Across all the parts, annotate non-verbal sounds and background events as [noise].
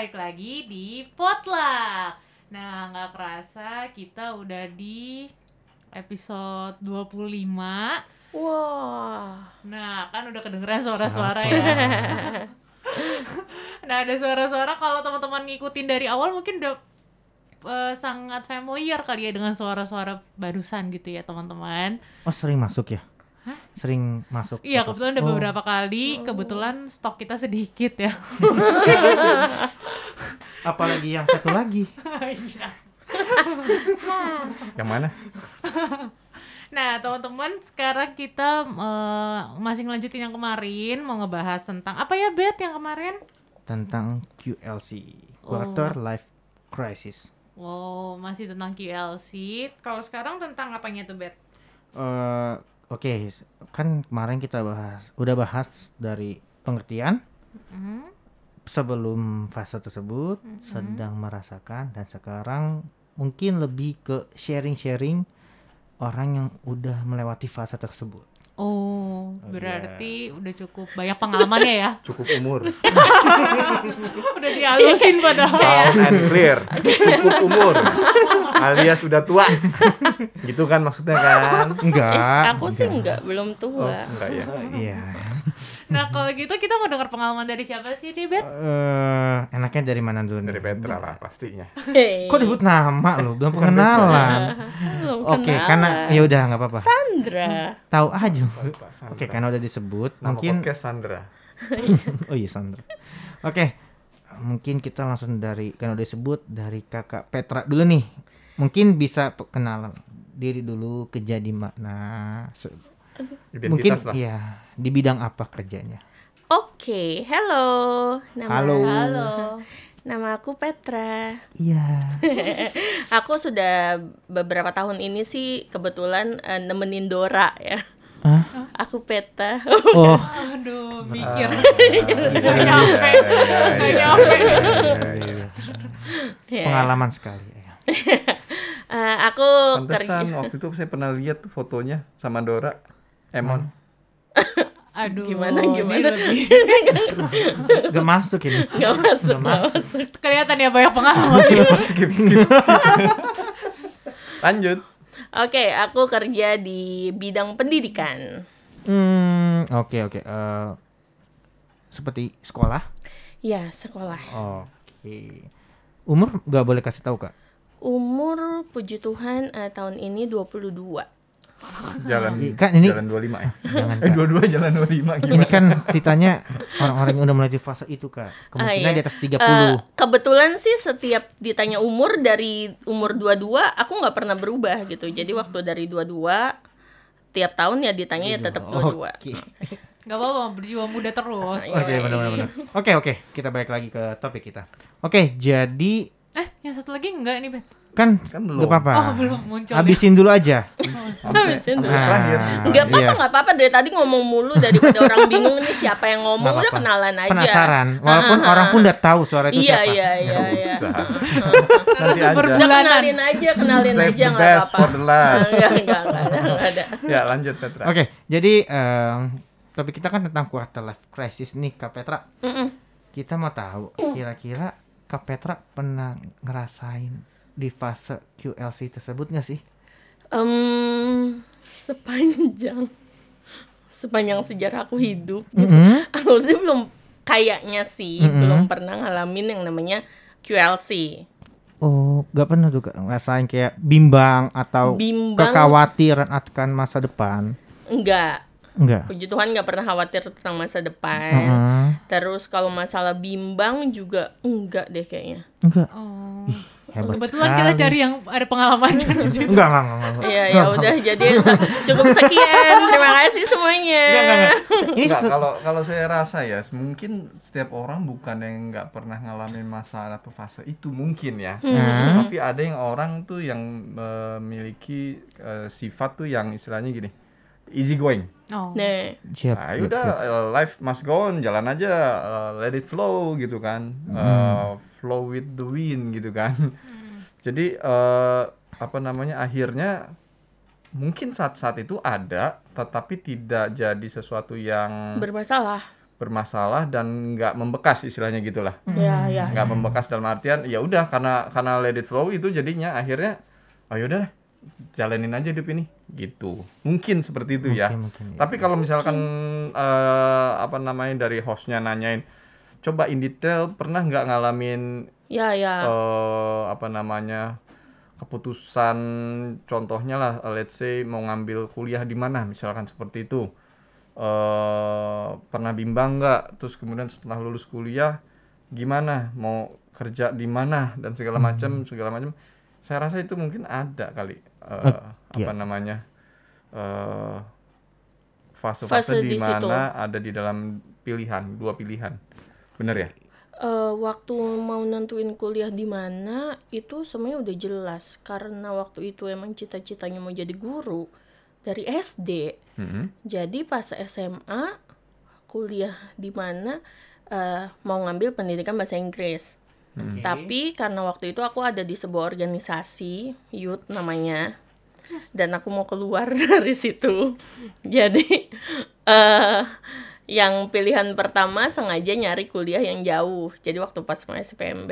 balik lagi di Potluck. Nah, nggak kerasa kita udah di episode 25. Wah. Nah, kan udah kedengeran suara-suara ya. [laughs] nah, ada suara-suara kalau teman-teman ngikutin dari awal mungkin udah eh, sangat familiar kali ya dengan suara-suara barusan gitu ya, teman-teman. Oh sering masuk ya? Hah? Sering masuk. Iya, kebetulan ada Oh, beberapa kali, kebetulan stok kita sedikit ya. [laughs] Apalagi yang satu lagi. Iya. Yang mana? Nah, teman-teman, sekarang kita eh, masih ngelanjutin yang kemarin, mau ngebahas tentang apa ya, Bet, yang kemarin? Tentang QLC. Oh. Quarter Life Crisis. Wow, masih tentang QLC. Kalau sekarang tentang apanya tuh, Bet? Eh, Oke, kan kemarin kita bahas, udah bahas dari pengertian Mhm. sebelum fase tersebut, sedang merasakan dan sekarang mungkin lebih ke sharing-sharing orang yang udah melewati fase tersebut. Oh, Oh, berarti udah cukup banyak pengalamannya ya? [laughs] Cukup umur. [laughs] udah dihalusin padahal. Loud and clear. Cukup umur. Alias udah tua. [laughs] gitu kan maksudnya kan? Enggak. Aku sih enggak, belum Oh, tua. enggak ya. Iya. Nah, kalau gitu kita mau dengar pengalaman dari siapa sih, nih, Bet? Eh, enaknya dari mana dulu? nih? Dari Petra lah pastinya. Hei. Kok disebut nama lo? Belum pengenalan. [laughs] Oke, kenalan. karena ya udah nggak apa-apa. Sandra. Tahu aja. Oke, karena udah disebut, Nama mungkin podcast Sandra. [laughs] oh iya Sandra. Oke, mungkin kita langsung dari karena udah disebut dari kakak Petra dulu nih. Mungkin bisa kenalan diri dulu kerja di mana. Mungkin lah. iya di bidang apa kerjanya? Oke, hello. Nama Halo. Halo. Nama aku Petra. Iya. [laughs] Aku sudah beberapa tahun ini sih kebetulan eh, nemenin Dora ya. Hah? Aku Peta. Oh, [laughs] Aduh, mikir. [laughs] Bisa nyampe. Nggak nyampe. Ya. pengalaman sekali. ya. Eh, aku kerja. Pantesan waktu itu saya pernah lihat tuh fotonya sama Dora. Emon. [laughs] Aduh. Gimana, gimana? lebih- [laughs] Gak masuk ini. Gak masuk. Gak masuk. Kelihatan ya banyak pengalaman. skip, skip, skip. [laughs] Lanjut. Oke, aku kerja di bidang pendidikan. Hmm, oke oke. Eh, seperti sekolah. Ya, sekolah. Oke. Umur nggak boleh kasih tahu kak? Umur puji Tuhan eh, tahun ini 22. Jalan Kan ini- jalan 25 ya. Jangan Eh kak. dua-dua jalan 25 Ini gimana? kan ceritanya orang-orang yang udah mulai di fase itu kak. Kemungkinan iya. di atas 30 Eh, kebetulan sih setiap ditanya umur dari umur 22 aku nggak pernah berubah gitu. Jadi waktu dari 22 tiap tahun ya ditanya ya tetap 22. Oke. Gak apa-apa, berjiwa muda terus. Oke, benar-benar. benar. Oke, oke. Kita balik lagi ke topik kita. Oke, jadi Eh, yang satu lagi enggak nih, Bet? Kan Kan belum. apa-apa. Oh, belum muncul. Habisin dulu aja. [laughs] Habisin dulu. Terakhir. Nggak apa-apa, iya. nggak apa-apa dari tadi ngomong mulu daripada orang bingung nih siapa yang ngomong udah kenalan aja. Penasaran. Walaupun orang pun udah tahu suara itu Iya siapa. iya iya Nggak iya. Karena super aja. Udah bulanan. kenalin aja, kenalin Save aja best apa-apa. for the last. Enggak, enggak, enggak ada, enggak ada. Ya lanjut Petra. Oke, jadi em, topik kita kan tentang quarter life crisis nih Kak Petra. Mm-mm. Kita mau tahu kira-kira Kak Petra pernah ngerasain di fase QLC tersebut nggak sih? Em, sepanjang sepanjang sejarah aku hidup, gitu, Mm-mm. aku sih belum kayaknya sih Mm-mm. belum pernah ngalamin yang namanya QLC. Oh, nggak pernah tuh Kak, ngerasain kayak bimbang atau Bimbang kekhawatiran akan masa depan? enggak. Enggak. Puji Tuhan nggak pernah khawatir tentang masa depan. Heeh. Terus kalau masalah bimbang juga enggak deh kayaknya. Enggak. Oh. Hebat Kebetulan kita sekali. cari yang ada pengalaman di situ. Enggak, enggak, enggak, enggak. Iya ya udah jadi [laughs] cukup sekian. Terima kasih semuanya. Enggak, enggak, kalau kalau saya rasa ya mungkin setiap orang bukan yang nggak pernah ngalamin masalah atau fase itu mungkin ya Hmm. tapi ada yang orang tuh yang memiliki eh, sifat tuh yang istilahnya gini easy going Oh. Nah, Siap. nah udah siap. eh, life must go on jalan aja eh, let it flow gitu kan Eh, flow with the wind gitu kan. [laughs] Jadi eh, apa namanya akhirnya mungkin saat-saat itu ada tetapi tidak jadi sesuatu yang bermasalah. bermasalah dan nggak membekas istilahnya gitulah. Ya, ya. nggak membekas dalam artian ya udah karena karena let it flow itu jadinya akhirnya oh yaudah jalanin aja hidup ini. Gitu. Mungkin seperti itu ya. Mungkin, mungkin, ya. tapi kalau misalkan eh, apa namanya dari hostnya nanyain coba in detail pernah nggak ngalamin Ya, ya. eh apa namanya keputusan contohnya lah let's say mau ngambil kuliah di mana misalkan seperti itu. Eh pernah bimbang nggak? Terus kemudian setelah lulus kuliah gimana? Mau kerja di mana? Dan segala macam segala macam saya rasa itu mungkin ada kali eh, Eh, apa iya. namanya eh Fase fase-fase di di situ. mana ada di dalam pilihan dua pilihan bener ya Eh, waktu mau nentuin kuliah di mana itu semuanya udah jelas karena waktu itu emang cita-citanya mau jadi guru dari SD. Mm-mm. Jadi pas SMA kuliah di mana eh, mau ngambil pendidikan bahasa Inggris. Oke. Tapi karena waktu itu aku ada di sebuah organisasi youth namanya dan aku mau keluar [laughs] dari situ. Jadi eh yang pilihan pertama sengaja nyari kuliah yang jauh. Jadi waktu pas mau SPMB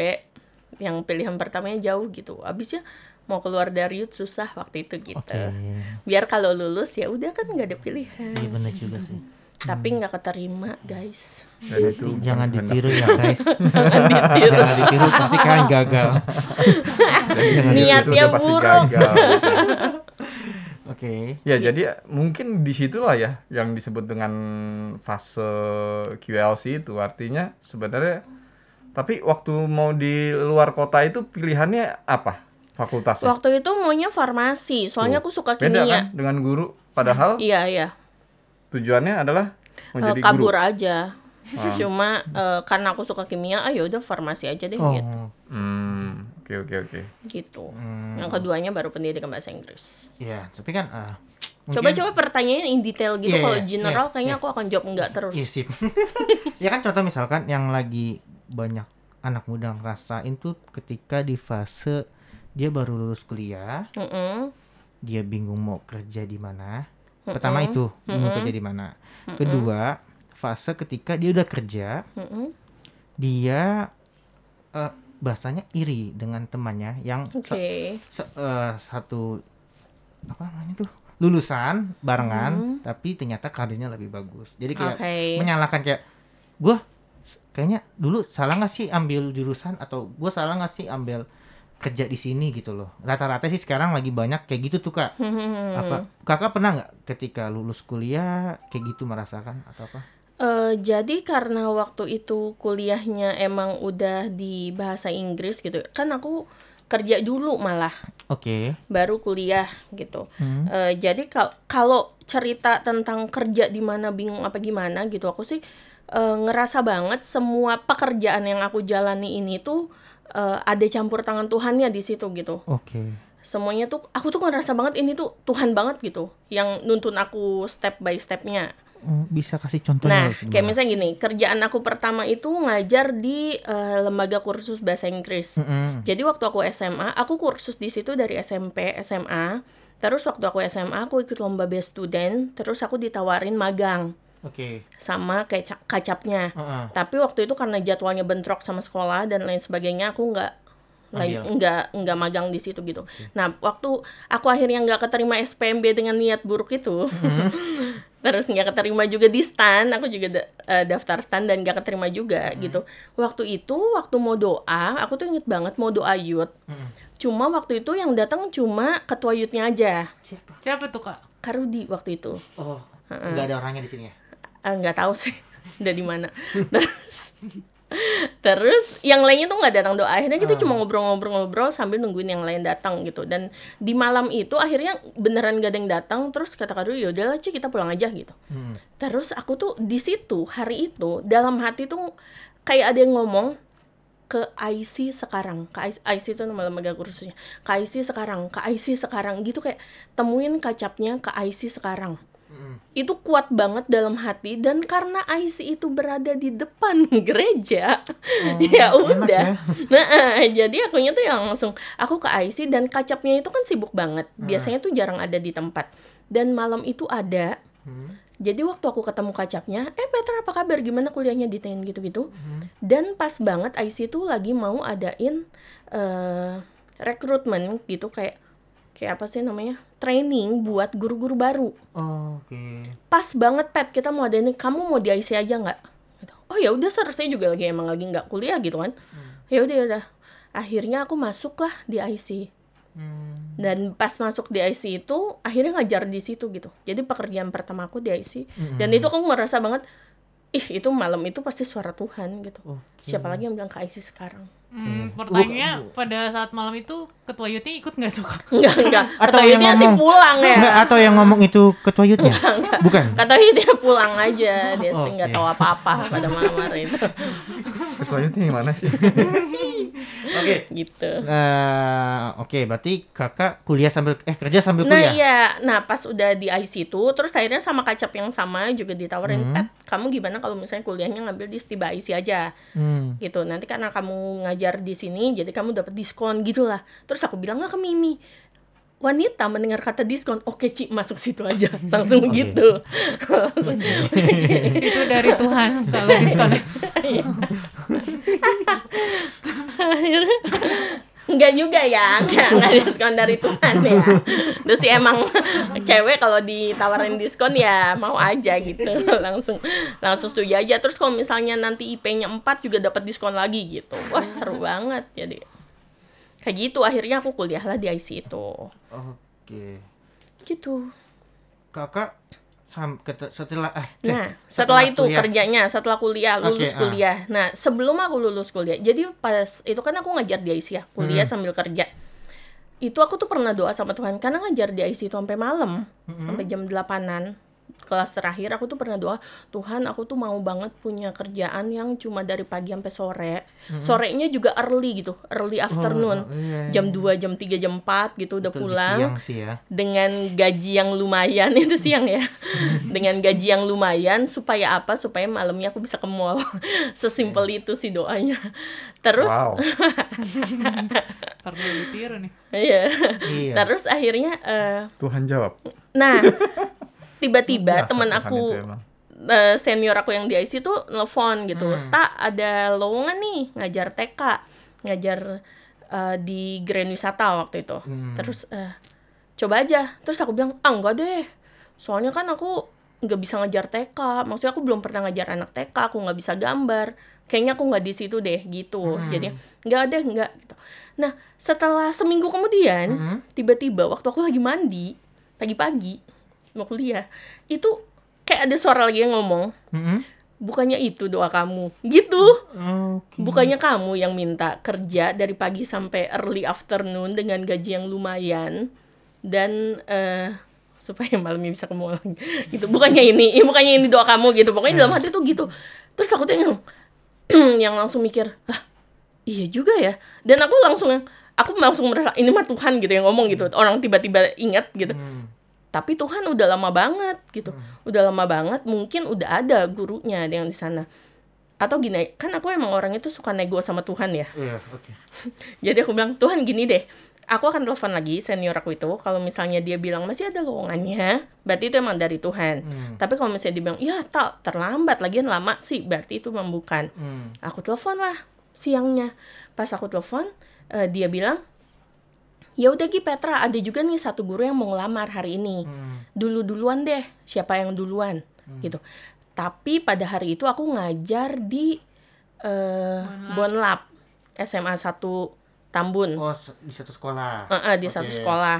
yang pilihan pertamanya jauh gitu. Abisnya mau keluar dari youth susah waktu itu gitu. Oke. Biar kalau lulus ya udah kan nggak ada pilihan. Iya benar juga sih. Tapi nggak keterima guys. dan itu Jangan ditiru ya [laughs] guys. Ditiru. Jangan ditiru pasti kalian gagal. [laughs] Niatnya buruk. [laughs] Oke. Ya, jadi mungkin di situlah ya yang disebut dengan fase QLC itu artinya sebenarnya tapi waktu mau di luar kota itu pilihannya apa fakultasnya? Waktu itu maunya farmasi, soalnya aku suka Beda kimia. kan dengan guru padahal Iya, iya. tujuannya adalah menjadi kabur guru. aja. [laughs] Cuma eh, karena aku suka kimia, ah udah farmasi aja deh Oh, gitu. Hmm, oke oke oke. Gitu. Hmm. Yang keduanya baru pendidikan bahasa Inggris. iya, tapi kan ah, mungkin- Coba-coba pertanyaannya in detail gitu. Iya, Kalau iya, general iya, kayaknya iya. aku akan jawab enggak terus. Iya sip. [laughs] ya kan contoh misalkan yang lagi banyak anak muda ngerasain tuh ketika di fase dia baru lulus kuliah, Mm-mm. dia bingung mau kerja di mana. Pertama itu bingung kerja di mana. Kedua, fase ketika dia udah kerja, Mm-mm. dia eh, bahasanya iri dengan temannya yang Oke. se- se- eh, satu apa namanya tuh? Lulusan barengan tapi ternyata karirnya lebih bagus. Jadi kayak Oke. menyalahkan kayak gua s- kayaknya dulu salah nggak sih ambil jurusan? Atau gua salah nggak sih ambil kerja di sini gitu loh. Rata-rata sih sekarang lagi banyak kayak gitu tuh kak. Hmm. apa kakak pernah nggak ketika lulus kuliah kayak gitu merasakan atau apa Eh, jadi karena waktu itu kuliahnya emang udah di bahasa Inggris gitu. Kan aku kerja dulu malah oke baru kuliah gitu. Hmm. Eh, jadi kal- kalau cerita tentang kerja di mana bingung apa gimana gitu, aku sih eh, ngerasa banget semua pekerjaan yang aku jalani ini tuh eh, ada campur tangan Tuhannya di situ gitu. oke Semuanya tuh aku tuh ngerasa banget ini tuh Tuhan banget gitu, yang nuntun aku step by stepnya. Bisa kasih contohnya Nah, kayak misalnya gini, kerjaan aku pertama itu ngajar di eh, lembaga kursus bahasa Inggris. Mm-mm. Jadi waktu aku SMA, aku kursus di situ dari SMP, SMA. Terus waktu aku SMA, aku ikut lomba best student. Terus aku ditawarin magang oke sama kayak ca- kacapnya. Heeh. Tapi waktu itu karena jadwalnya bentrok sama sekolah dan lain sebagainya, aku nggak lagi nggak nggak magang di situ gitu. Nah, waktu aku akhirnya nggak keterima SPMB dengan niat buruk itu, [laughs] terus nggak keterima juga di stan, aku juga da- eh, daftar stan dan nggak keterima juga gitu. Waktu itu, waktu mau doa, aku tuh inget banget mau doa youth. Mm-mm. Cuma waktu itu yang datang cuma ketua youthnya aja, siapa Siapa tuh kak? Karudi waktu itu. oh nggak ada orangnya di sini ya Eh, nggak tahu sih [laughs] udah di mana terus [laughs] terus yang lainnya tuh nggak datang doa. Akhirnya kita cuma ngobrol-ngobrol-ngobrol sambil nungguin yang lain datang gitu. Dan di malam itu akhirnya beneran gak ada yang datang terus kata kado ya udahlah Ci kita pulang aja gitu. Hmm. terus aku tuh di situ hari itu dalam hati tuh kayak ada yang ngomong ke IC sekarang. Ke IC, IC itu nama lembaga kursusnya. Ke IC sekarang ke IC sekarang gitu kayak temuin kacapnya ke IC sekarang Itu kuat banget dalam hati dan karena IC itu berada di depan [laughs] gereja ya Oh, enak udah ya. nah eh, jadi akunya tuh yang langsung aku ke IC dan kacapnya itu kan sibuk banget Hmm. biasanya tuh jarang ada di tempat dan malam itu ada Hmm. Jadi waktu aku ketemu kacapnya, eh Petra apa kabar? Gimana kuliahnya ditanyain gitu-gitu. Dan pas banget IC tuh lagi mau adain eh rekrutmen gitu kayak kayak apa sih namanya? Training buat guru-guru baru. Oh, Oke. Pas banget Pet, kita mau adain kamu mau di IC aja nggak? Gitu. Oh ya udah Sir, saya juga lagi emang lagi nggak kuliah gitu kan. Ya udah ya udah. Akhirnya aku masuk lah di IC. Hmm. Dan pas masuk di IC itu akhirnya ngajar di situ gitu. Jadi pekerjaan pertama aku di IC. Mm-mm. Dan itu aku ngerasa banget ih itu malam itu pasti suara Tuhan gitu. Oke. Siapa lagi yang bilang ke IC sekarang? Hmm, Iya. pertanyaannya pada saat malam itu ketua Yutnya ikut nggak tuh? Enggak, enggak. Atau Kata yang Yudnya sih ngomong- pulang ya. Enggak, atau yang ngomong itu ketua yutnya? Bukan. Kata Yudnya pulang aja. Dia sih nggak Oke. tahu apa-apa pada malam hari itu. Ketuanya itu yang mana sih? [laughs] Oke. [laughs] gitu. Eh, oke, berarti kakak kuliah sambil eh kerja sambil Nah kuliah. iya, nah pas udah di IC itu, terus akhirnya sama kacap yang sama juga ditawarin, Hmm. Pet, kamu gimana kalau misalnya kuliahnya ngambil di Stiba IC aja, Hmm. gitu. Nanti karena kamu ngajar di sini, jadi kamu dapat diskon gitulah. Terus aku bilang lah ke Mimi, wanita mendengar kata diskon, oke Ci masuk situ aja, [laughs] langsung Oke. gitu. [laughs] itu dari Tuhan kalau diskon. [laughs] Akhirnya, Enggak juga ya, enggak, enggak diskon dari Tuhan ya. Terus sih emang cewek kalau ditawarin diskon ya mau aja gitu. Langsung langsung setuju aja. Terus kalau misalnya nanti IP-nya 4 juga dapat diskon lagi gitu. Wah, seru banget jadi. Kayak gitu akhirnya aku kuliah lah di IC itu. Oke. Gitu. Kakak sam setelah eh Nah, setelah, itu kuliah. kerjanya, setelah kuliah, lulus Oke, ah. kuliah. Nah, sebelum aku lulus kuliah, jadi pas itu kan aku ngajar di IC ya, kuliah Hmm. sambil kerja. Itu aku tuh pernah doa sama Tuhan karena ngajar di IC itu sampai malam, Hmm. sampai jam 8-an. Kelas terakhir aku tuh pernah doa, Tuhan aku tuh mau banget punya kerjaan yang cuma dari pagi sampai sore. Sorenya juga early gitu, early afternoon. Hmm. Oh, iya, iya. Jam 2, jam 3, jam 4 gitu udah Itu pulang Siang sih ya. dengan gaji yang lumayan [laughs] itu siang ya [laughs] dengan gaji yang lumayan supaya apa supaya malamnya aku bisa ke mall [laughs] sesimpel itu sih doanya terus Wow. Nih. iya Iya. terus akhirnya eh, Tuhan jawab. nah tiba-tiba Biasa teman Tuhan aku eh, senior aku yang di IC tuh nelfon gitu Hmm. tak ada lowongan nih ngajar TK ngajar eh, di Grand Wisata waktu itu Hmm. terus eh, coba aja terus aku bilang ah enggak deh soalnya kan aku nggak bisa ngajar TK maksudnya aku belum pernah ngajar anak TK aku nggak bisa gambar kayaknya aku nggak di situ deh gitu Hmm. jadi nggak deh nggak gitu. nah setelah seminggu kemudian Hmm. tiba-tiba waktu aku lagi mandi pagi-pagi mau kuliah itu kayak ada suara lagi yang ngomong Mm-mm. bukannya itu doa kamu? Gitu. Oke. bukannya kamu yang minta kerja dari pagi sampai early afternoon dengan gaji yang lumayan dan eh, supaya malamnya bisa ke mall [laughs] gitu. Bukannya ini [laughs] bukannya ini doa kamu gitu. Pokoknya dalam hati tuh gitu. Terus aku tuh yang [clears throat] yang langsung mikir lah iya juga ya. Dan aku langsung aku langsung merasa ini mah Tuhan gitu yang ngomong gitu. Orang tiba-tiba ingat gitu. Hmm. Tapi Tuhan udah lama banget gitu. Udah lama banget mungkin udah ada gurunya yang di sana. Atau gini kan aku emang orang itu suka nego sama Tuhan ya. Iya, oke. [laughs] jadi aku bilang Tuhan gini deh aku akan telepon lagi senior aku itu kalau misalnya dia bilang masih ada lowongannya? Berarti itu emang dari Tuhan. Hmm. tapi kalau misalnya dia bilang ya tak terlambat lagian lama sih berarti itu memang bukan Hmm. aku telepon lah siangnya. Pas aku telepon eh, dia bilang ya udah Gi Petra ada juga nih satu guru yang mau ngelamar hari ini. Hmm. dulu duluan deh siapa yang duluan gitu. Tapi pada hari itu aku ngajar di eh Bonlap. SMA 1 Tambun. Oh, di satu sekolah. Eh, eh, di satu Oke. sekolah.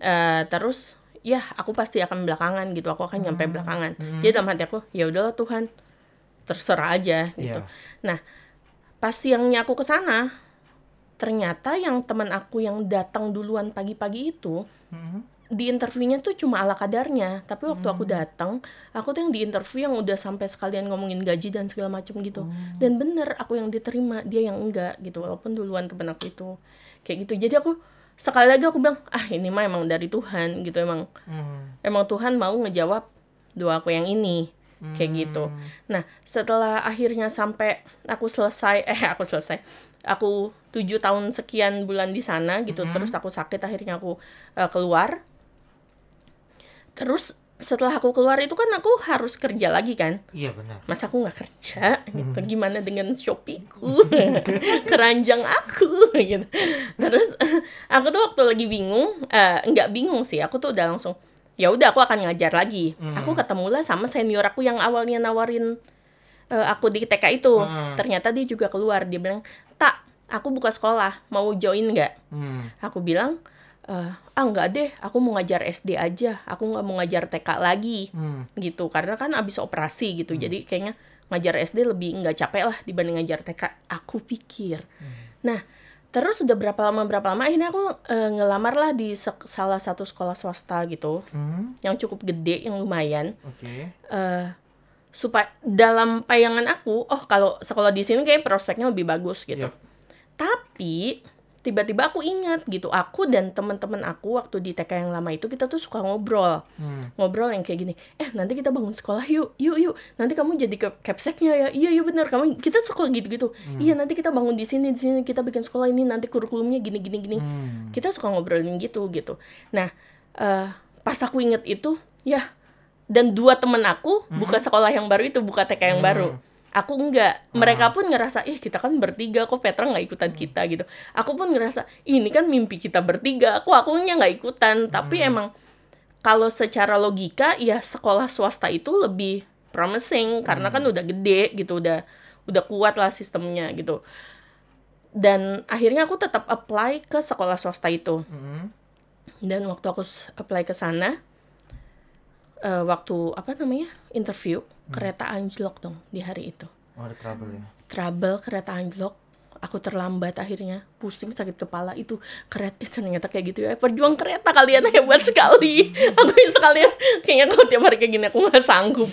Eh, terus ya aku pasti akan belakangan gitu aku akan nyampe belakangan. Jadi dalam hati aku ya udahlah Tuhan terserah aja gitu. Iya. nah pas siangnya aku ke sana ternyata yang teman aku yang datang duluan pagi-pagi itu Hmm. di interviewnya tuh cuma ala kadarnya. Tapi waktu aku datang aku tuh yang di interview yang udah sampai sekalian ngomongin gaji dan segala macam gitu. Dan bener aku yang diterima dia yang enggak gitu walaupun duluan temen aku itu. Kayak gitu. Jadi aku sekali lagi aku bilang ah ini mah emang dari Tuhan gitu. Emang Hmm. emang Tuhan mau ngejawab doa aku yang ini. Kayak gitu. Nah setelah akhirnya sampai aku selesai [laughs] eh aku selesai aku tujuh tahun sekian bulan di sana gitu terus aku sakit akhirnya aku eh, keluar. Terus setelah aku keluar itu kan aku harus kerja lagi kan? Iya benar. masa aku nggak kerja? Gitu gimana dengan shopiku [laughs] keranjang aku gitu. Terus [laughs] aku tuh waktu lagi bingung nggak bingung sih aku tuh udah langsung ya udah aku akan ngajar lagi. Aku ketemulah sama senior aku yang awalnya nawarin eh, aku di TK itu. Hmm. ternyata dia juga keluar. Dia bilang tak aku buka sekolah. Mau join nggak? Hmm. aku bilang "Eh, ah nggak deh. Aku mau ngajar SD aja. Aku nggak mau ngajar TK lagi. Hmm. gitu. Karena kan abis operasi gitu. Jadi kayaknya ngajar SD lebih nggak capek lah dibanding ngajar TK aku pikir. Nah terus udah berapa lama berapa lama? Akhirnya aku eh, ngelamar lah di salah satu sekolah swasta gitu. Hmm. yang cukup gede yang lumayan. Oke. eh supaya dalam payangan aku oh kalau sekolah di sini kayak prospeknya lebih bagus gitu. Yap. tapi tiba-tiba aku ingat gitu. Aku dan teman-teman aku waktu di TK yang lama itu kita tuh suka ngobrol. Hmm. ngobrol yang kayak gini eh nanti kita bangun sekolah yuk yuk yuk. Nanti kamu jadi ke capseknya ya. Iya iya benar. Kamu kita suka gitu-gitu. Iya nanti kita bangun di sini di sini kita bikin sekolah ini nanti kurikulumnya gini gini gini. Hmm. kita suka ngobrolin gitu gitu. Nah eh, pas aku inget itu ya dan dua temen aku buka sekolah yang baru itu buka TK yang baru. Aku enggak. Mereka pun ngerasa ih kita kan bertiga kok Petra nggak ikutan kita gitu. Aku pun ngerasa ini kan mimpi kita bertiga kok akunya nggak ikutan. Tapi emang kalau secara logika ya sekolah swasta itu lebih promising karena kan udah gede gitu udah udah kuat lah sistemnya gitu. Dan akhirnya aku tetap apply ke sekolah swasta itu. Hmm. dan waktu aku apply ke sana eh, waktu apa namanya interview kereta anjlok dong di hari itu. Oh, ada trouble ya. trouble kereta anjlok. Aku terlambat akhirnya. Pusing sakit kepala. Itu kereta eh, ternyata kayak gitu ya. Perjuang kereta kalian hebat sekali. [laughs] Aku sekalian kayaknya kalau tiap hari kayak gini aku nggak sanggup.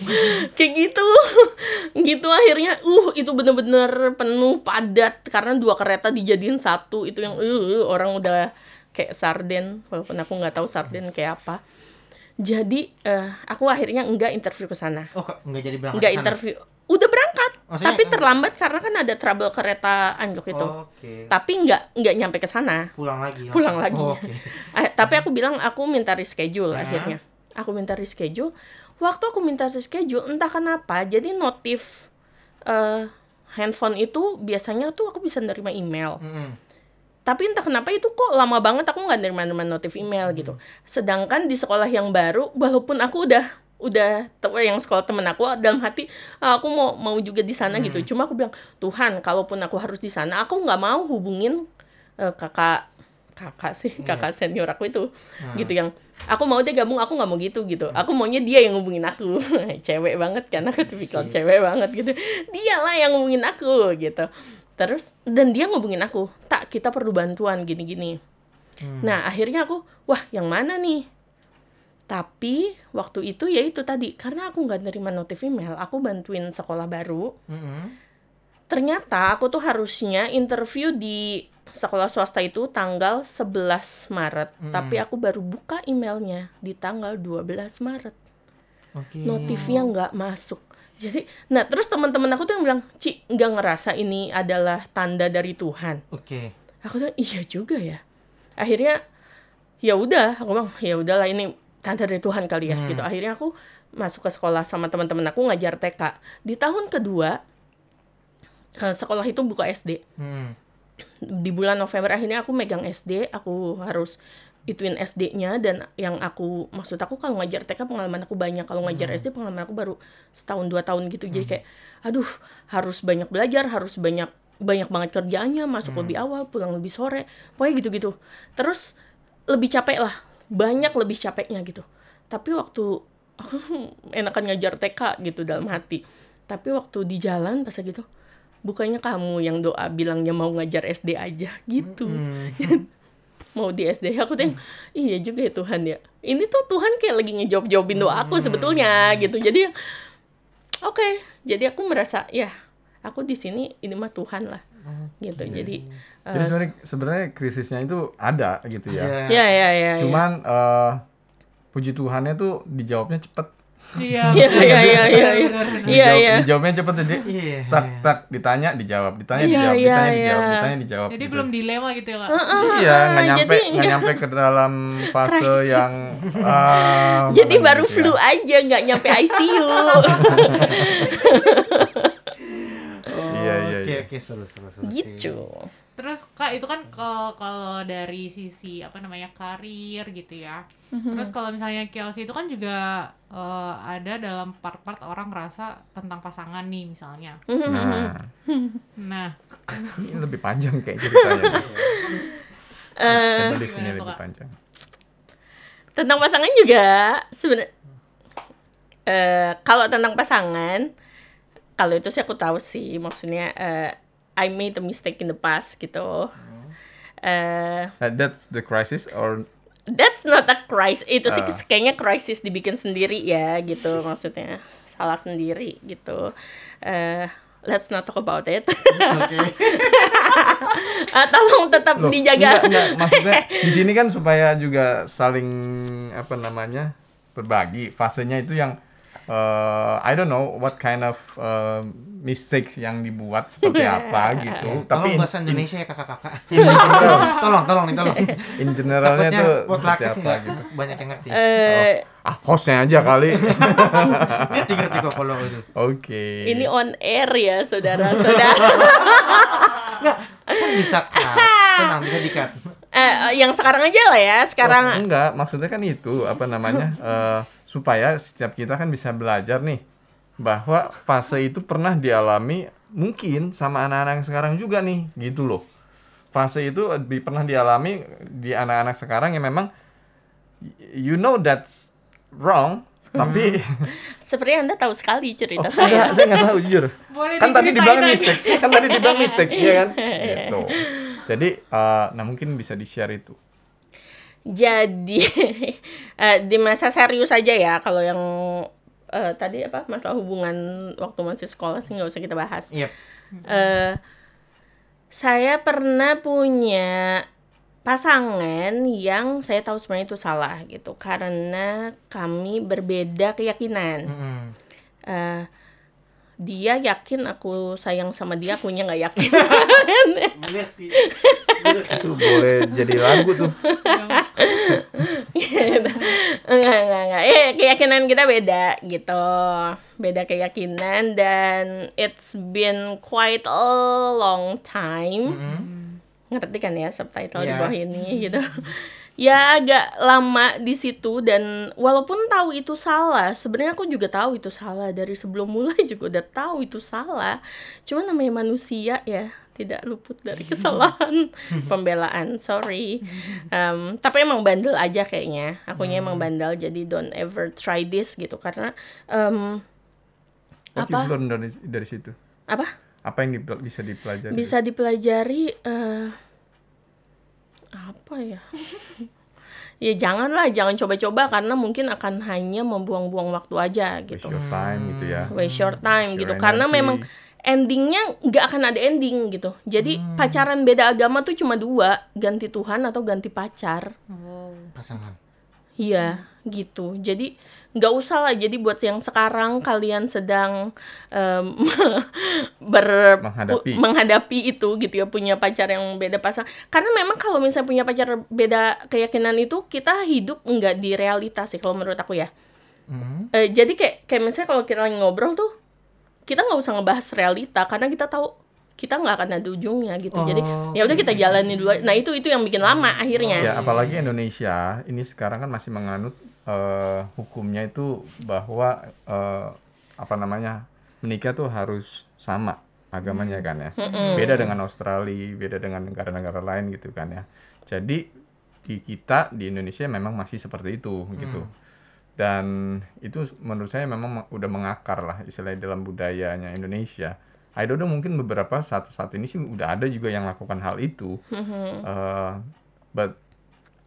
Kayak gitu. Gitu akhirnya uh itu bener-bener penuh padat. Karena dua kereta dijadiin satu. Itu yang uh orang udah kayak sarden. Walaupun aku nggak tahu sarden kayak apa jadi eh, aku akhirnya enggak interview ke sana Oh, kok nggak jadi berangkat enggak interview udah berangkat Maksudnya, tapi eh, terlambat karena kan ada trouble kereta anjlok itu Oke. tapi nggak nggak nyampe ke sana Pulang lagi. Pulang lagi. Oh, Oke. [laughs] Eh, tapi aku bilang aku minta reschedule Ya. akhirnya aku minta reschedule waktu aku minta reschedule entah kenapa jadi notif eh, handphone itu biasanya tuh aku bisa nerima email Mm-mm. Tapi entah kenapa itu kok lama banget aku nggak nerima-nerima notif email gitu. Sedangkan di sekolah yang baru walaupun aku udah udah yang sekolah temen aku dalam hati "Ah, aku mau mau juga di sana gitu. Cuma aku bilang Tuhan kalaupun aku harus di sana aku nggak mau hubungin eh, kakak kakak sih kakak senior aku itu gitu yang aku mau dia gabung aku nggak mau gitu gitu. Aku maunya dia yang hubungin aku. [laughs] Cewek banget kan aku tipikal cewek banget gitu. Dia lah yang hubungin aku gitu terus dan dia ngubungin aku tak kita perlu bantuan gini gini nah akhirnya aku wah yang mana nih? Tapi waktu itu ya itu tadi karena aku nggak nerima notif email aku bantuin sekolah baru. Mm-mm. ternyata aku tuh harusnya interview di sekolah swasta itu tanggal 11 Maret. Tapi aku baru buka emailnya di tanggal 12 Maret. Oke. notifnya nggak masuk jadi nah terus teman-teman aku tuh yang bilang Ci nggak ngerasa ini adalah tanda dari Tuhan. Oke. aku tuh iya juga ya. Akhirnya ya udah aku bilang ya udahlah ini tanda dari Tuhan kali ya gitu. Akhirnya aku masuk ke sekolah sama teman-teman aku ngajar TK di tahun kedua eh, sekolah itu buka SD Hmm. di bulan November akhirnya aku megang SD aku harus ituin SD-nya dan yang aku maksud aku kalau ngajar TK pengalaman aku banyak kalau ngajar SD pengalaman aku baru setahun dua tahun gitu. Jadi kayak aduh harus banyak belajar harus banyak banyak banget kerjaannya masuk lebih awal pulang lebih sore pokoknya gitu-gitu. Terus lebih capek lah banyak lebih capeknya gitu. Tapi waktu [laughs] enakan ngajar TK gitu dalam hati. Tapi waktu di jalan pas gitu bukannya kamu yang doa bilangnya mau ngajar SD aja gitu. Hmm. [laughs] mau di SD aku tuh yang, iya juga ya Tuhan ya. Ini tuh Tuhan kayak lagi ngejawab jawabin doa aku sebetulnya gitu. Jadi oke. Jadi aku merasa ya aku di sini ini mah Tuhan lah. Gitu. Jadi Jadi sebenarnya sebenarnya krisisnya itu ada gitu ya. Ya ya ya ya. Cuman eh, puji Tuhannya tuh dijawabnya cepet. [laughs] Iya. Iya iya iya iya. iya. Iya iya. Dijawabnya cepet aja. Iya. Tak tak ditanya dijawab, ditanya Iya, dijawab, iya, ditanya iya. dijawab, ditanya dijawab. Jadi gitu. belum dilema gitu ya kak. Iya, nggak nyampe nggak nyampe ke dalam [laughs] fase yang [laughs] ah, Jadi baru gitu ya. flu aja nggak nyampe ICU. Iya, iya, Oke iya. oke seru seru seru. gitu. Terus kak itu kan kalau kalau dari sisi apa namanya karir gitu ya. Terus kalau misalnya Kelsey itu kan juga eh, ada dalam part-part orang ngerasa tentang pasangan nih misalnya. Nah, [laughs] Nah, ini lebih panjang kayak ceritanya. [laughs] Eh, tuh, lebih panjang. tentang pasangan juga sebenarnya eh kalau tentang pasangan kalau itu sih aku tahu sih maksudnya eh, I made a mistake in the past gitu. Uh, that's the crisis or? that's not a crisis. Itu sih Ah. kayaknya crisis dibikin sendiri ya gitu maksudnya. Salah sendiri gitu. Eh let's not talk about it. Oke. [laughs] Ah, tolong tetap Loh, dijaga. enggak, enggak. maksudnya [laughs] di sini kan supaya juga saling apa namanya berbagi. Fasenya itu yang eh, I don't know what kind of eh, mistakes yang dibuat seperti [laughs] apa gitu Tolong tapi bahasa Indonesia ya kakak-kakak. [laughs] tolong tolong nih tolong. in generalnya Takutnya tuh buat seperti laki sih apa gitu banyak yang ngerti. eh ah hostnya aja kali ngerti kok kalau itu. oke ini on air ya saudara-saudara [laughs] Kan bisa cut. Tenang bisa dikat. Eh, yang sekarang aja lah ya Oh, sekarang enggak maksudnya kan itu apa namanya [laughs] eh, supaya setiap kita kan bisa belajar nih bahwa fase itu pernah dialami mungkin sama anak-anak yang sekarang juga nih gitu loh. Fase itu di- pernah dialami di anak-anak sekarang yang memang you know that's wrong tapi [laughs] seperti anda tahu sekali cerita oh, saya. enggak, saya nggak tahu jujur. Boleh kan tadi dibilang mistake kan tadi dibilang mistake iya kan? [laughs] Gitu jadi eh, nah mungkin bisa di share itu jadi [laughs] eh, di masa serius aja ya kalau yang eh, tadi apa masalah hubungan waktu masih sekolah sih nggak usah kita bahas Iya. eh saya pernah punya pasangan yang saya tahu sebenarnya itu salah gitu karena kami berbeda keyakinan. Mm-mm. Eh, dia yakin aku sayang sama dia, akunya nggak yakin. Bener sih. itu boleh jadi lagu tuh Gitu. enggak, enggak, enggak. Eh, keyakinan kita beda gitu. Beda keyakinan dan it's been quite a long time. Ngerti kan ya subtitle di Iya. bawah ini gitu. Ya agak lama di situ dan walaupun tahu itu salah, sebenarnya aku juga tahu itu salah dari sebelum mulai [laughs] juga udah tahu itu salah. Cuma namanya manusia ya, tidak luput dari [laughs] kesalahan pembelaan. Sorry. Em, tapi emang bandel aja kayaknya. Akunya emang bandel jadi don't ever try this gitu karena What Apa? dari dari situ? apa? Apa yang bisa dipelajari? bisa dipelajari eh apa ya [laughs] ya janganlah jangan coba-coba karena mungkin akan hanya membuang-buang waktu aja Waste gitu your time gitu ya. waste your time Waste gitu your karena energy. memang endingnya nggak akan ada ending gitu jadi pacaran beda agama tuh cuma dua ganti Tuhan atau ganti pacar Wow. Pasangan. Iya, gitu. Jadi nggak usah lah. Jadi buat yang sekarang kalian sedang em, [laughs] ber Menghadapi. menghadapi itu gitu ya punya pacar yang beda pasang. Karena memang kalau misalnya punya pacar beda keyakinan itu kita hidup nggak di realitas sih kalau menurut aku ya. Mm. Eh, jadi kayak kayak misalnya kalau kita lagi ngobrol tuh kita nggak usah ngebahas realita karena kita tahu kita nggak akan ada ujungnya gitu. Jadi Oh, ya udah kita jalani dulu. Nah itu itu yang bikin lama akhirnya. Ya, apalagi Indonesia ini sekarang kan masih menganut eh, hukumnya itu bahwa eh, apa namanya menikah tuh harus sama agamanya kan ya. Beda dengan Australia, beda dengan negara-negara lain gitu kan ya. Jadi di kita di Indonesia memang masih seperti itu gitu. Dan itu menurut saya memang me- udah mengakar lah istilahnya dalam budayanya Indonesia. I don't know mungkin beberapa saat saat ini sih udah ada juga yang lakukan hal itu. Eh, but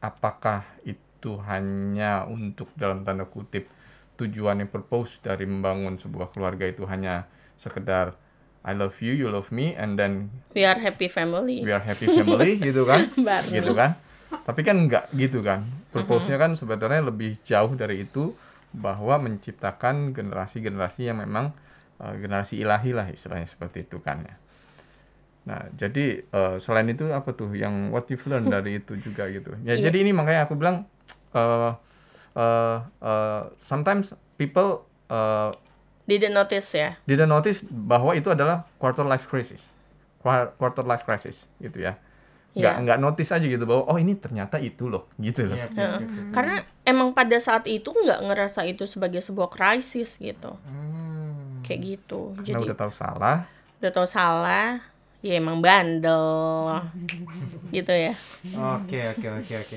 apakah itu hanya untuk dalam tanda kutip tujuan yang purpose dari membangun sebuah keluarga itu hanya sekedar I love you, you love me, and then We are happy family. we are happy family [laughs] gitu kan? Baru. gitu kan? Tapi kan enggak gitu kan. Purpose-nya kan sebenarnya lebih jauh dari itu bahwa menciptakan generasi-generasi yang memang uh, generasi ilahi lah istilahnya seperti itu kan ya. Nah, jadi uh, selain itu apa tuh yang what you've learned [laughs] dari itu juga gitu. Ya, Iya. jadi ini makanya aku bilang uh, uh, uh, sometimes people uh, Didn't notice ya. didn't notice bahwa itu adalah quarter life crisis. Qua- Quarter life crisis gitu ya. Nggak Iya. nggak notice aja gitu bahwa oh ini ternyata itu loh gitu loh. Iya, Heeh. oke, oke. Karena emang pada saat itu nggak ngerasa itu sebagai sebuah krisis gitu. Hmm. Kayak gitu. Karena Jadi udah tahu salah. udah tau salah, ya emang bandel. [laughs] gitu ya. Oke oke oke oke.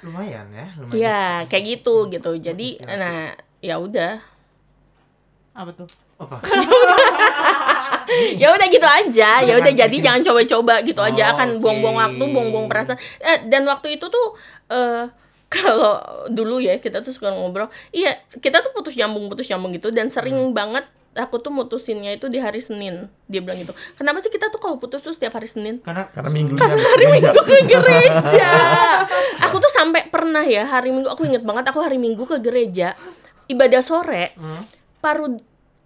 Lumayan ya, lumayan. Iya, kayak gitu gitu. Jadi Inspirasi. nah, ya udah. Apa tuh? Apa? [laughs] ya udah gitu aja ya udah jadi jangan coba-coba gitu aja Oh, akan buang-buang oke. waktu buang-buang perasaan Eh, dan waktu itu tuh eh [laughs] kalau dulu ya kita tuh suka ngobrol iya kita tuh putus nyambung putus nyambung gitu dan sering Hmm. banget aku tuh mutusinnya itu di hari Senin. Dia bilang gitu. Kenapa sih kita tuh kalau putus tuh setiap hari Senin? Karena Karena minggunya hari minggu ke gereja. [laughs] Aku tuh sampai pernah ya hari minggu aku inget banget aku hari minggu ke gereja. Ibadah sore Hmm. paru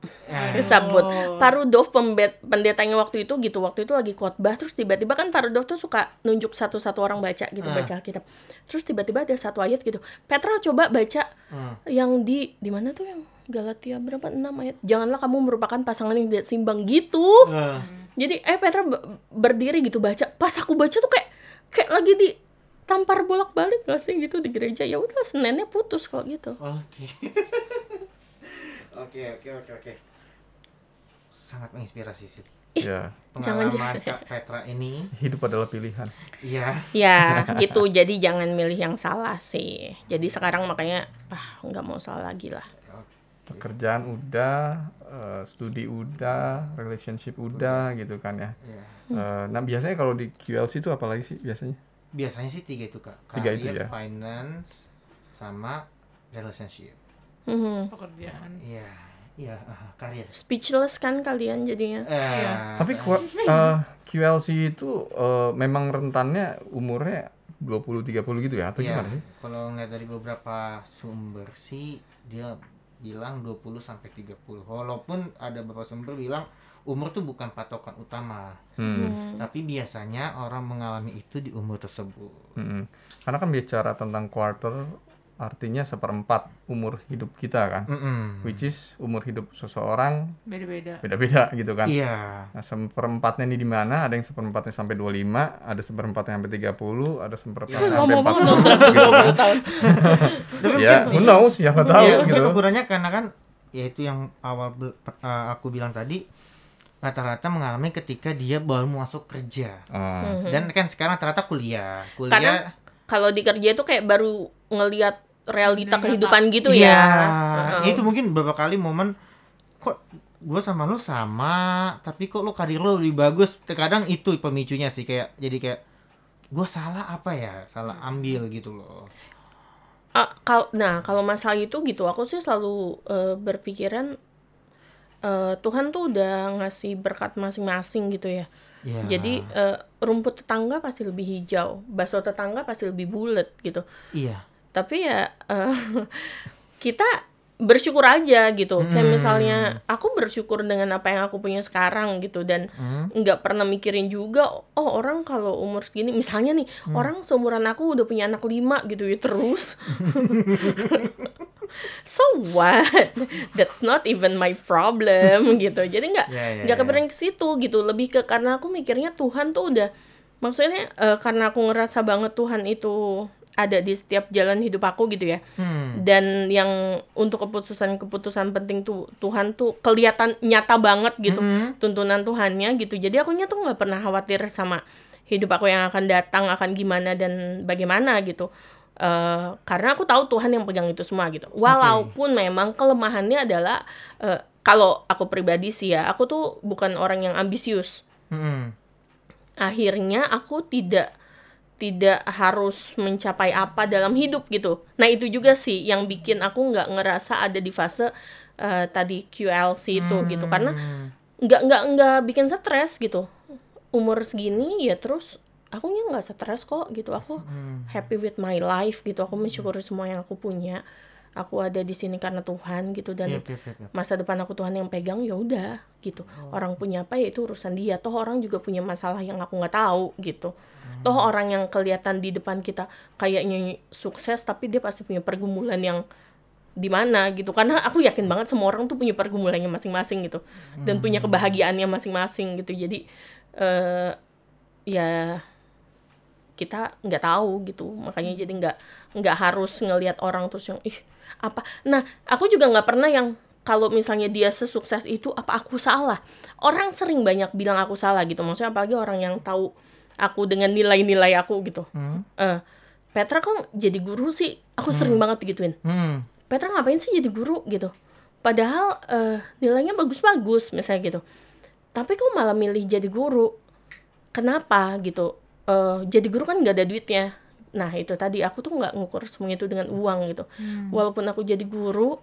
Eh, disebut Parudov pendetanya waktu itu gitu waktu itu lagi khotbah terus tiba-tiba kan Parudov tuh suka nunjuk satu-satu orang baca gitu Ah. baca Alkitab. Terus tiba-tiba ada satu ayat gitu Petra coba baca hmm. yang di di mana tuh yang Galatia berapa? Enam ayat. Janganlah kamu merupakan pasangan yang tidak seimbang gitu. Eh, jadi eh Petra be- berdiri gitu baca. Pas aku baca tuh kayak kayak lagi di tampar bolak-balik gak sih gitu di gereja. Ya udah Seninnya putus kok gitu. Oke. [laughs] Oke oke oke oke. Sangat menginspirasi sih. ya Jangan Pengalaman jangan. Kak Petra ini. hidup adalah pilihan. Iya. Ya, [laughs] gitu. Jadi jangan milih yang salah sih. Jadi sekarang makanya ah nggak mau salah lagi lah. Pekerjaan udah, eh, studi udah, relationship udah gitu kan ya. Iya. Eh, nah biasanya kalau di QLC itu apa lagi sih biasanya? Biasanya sih tiga itu kak. Tiga itu Career, ya? finance, sama relationship. Mhm. Pekerjaan. Iya. Iya. ah, karir. Speechless kan kalian jadinya. Eh, Iya. Tapi ku- eh, QLC itu eh, memang rentannya umurnya 20-30 gitu ya atau Iya, gimana sih? kalau ngeliat dari beberapa sumber sih dia bilang 20 sampai 30. Walaupun ada beberapa sumber bilang umur tuh bukan patokan utama, Hmm. tapi biasanya orang mengalami itu di umur tersebut. Mm-mm. Karena kan bicara tentang quarter artinya seperempat umur hidup kita kan. Mm-mm. Which is umur hidup seseorang Beda-beda. beda-beda gitu kan. Iya. Nah, seperempatnya ini di mana? Ada yang seperempatnya sampai 25, ada seperempatnya sampai 30, ada seperempatnya sampai Ngomong banget loh 40. gitu kan. 120 tahun. Tapi Ya, who knows, siapa tahu Iya, gitu. ukurannya karena kan ya itu yang awal eh, aku bilang tadi rata-rata mengalami ketika dia baru masuk kerja. Mhm. Dan kan sekarang rata-rata kuliah. Kuliah Karena Kalau di kerja itu kayak baru ngelihat realita Nyata. kehidupan gitu Iya, ya. Heeh. itu mungkin beberapa kali momen kok gue sama lu sama, tapi kok lu karir lu lebih bagus. Terkadang itu pemicunya sih kayak jadi kayak gue salah apa ya, salah ambil gitu loh. Ah, kal- nah, kalau masalah itu gitu, aku sih selalu eh, berpikiran eh, Tuhan tuh udah ngasih berkat masing-masing gitu ya. Iya. Jadi eh, rumput tetangga pasti lebih hijau, bakso tetangga pasti lebih bulat gitu. iya. Tapi ya eh, [laughs] kita bersyukur aja gitu. Kayak Hmm. misalnya aku bersyukur dengan apa yang aku punya sekarang gitu dan Hmm. nggak pernah mikirin juga oh orang kalau umur segini misalnya nih Hmm. orang seumuran aku udah punya anak lima gitu ya terus [laughs] so what that's not even my problem [laughs] gitu jadi nggak Ya, ya, nggak ya. kepikiran ke situ gitu lebih ke karena aku mikirnya Tuhan tuh udah maksudnya eh, karena aku ngerasa banget Tuhan itu ada di setiap jalan hidup aku gitu ya. Hmm. dan yang untuk keputusan-keputusan penting tuh Tuhan tuh kelihatan nyata banget gitu. Mm-mm. tuntunan Tuhannya gitu. Jadi akunya tuh nggak pernah khawatir sama hidup aku yang akan datang akan gimana dan bagaimana gitu. Eh, karena aku tahu Tuhan yang pegang itu semua gitu. Walaupun memang kelemahannya adalah eh, kalau aku pribadi sih ya aku tuh bukan orang yang ambisius. Mm-mm. akhirnya aku tidak tidak harus mencapai apa dalam hidup gitu. Nah itu juga sih yang bikin aku nggak ngerasa ada di fase eh, tadi QLC itu gitu karena Hmm. nggak nggak nggak bikin stres gitu. Umur segini ya terus akunya nggak stres kok gitu. Aku Hmm. happy with my life gitu. Aku mensyukuri semua yang aku punya. Aku ada di sini karena Tuhan gitu dan Yep, yep, yep, yep. masa depan aku Tuhan yang pegang ya udah gitu. Orang punya apa ya itu urusan dia. Toh orang juga punya masalah yang aku nggak tahu gitu. Toh orang yang kelihatan di depan kita kayaknya sukses tapi dia pasti punya pergumulan yang di mana gitu. Karena aku yakin banget semua orang tuh punya pergumulannya masing-masing gitu. Dan punya kebahagiaannya masing-masing gitu. Jadi eh ya kita nggak tahu gitu. Makanya jadi nggak nggak harus ngelihat orang terus yang ih apa? Nah aku juga nggak pernah yang kalau misalnya dia sesukses itu apa aku salah? Orang sering banyak bilang aku salah gitu. Maksudnya apalagi orang yang tahu aku dengan nilai-nilai aku gitu. Hmm. eh Petra kok jadi guru sih? Aku sering banget digituin. Hmm. Petra ngapain sih jadi guru gitu? Padahal eh, nilainya bagus-bagus misalnya gitu. Tapi kok malah milih jadi guru? Kenapa gitu? Eh, jadi guru kan nggak ada duitnya nah itu tadi aku tuh nggak ngukur semuanya itu dengan uang gitu. Walaupun aku jadi guru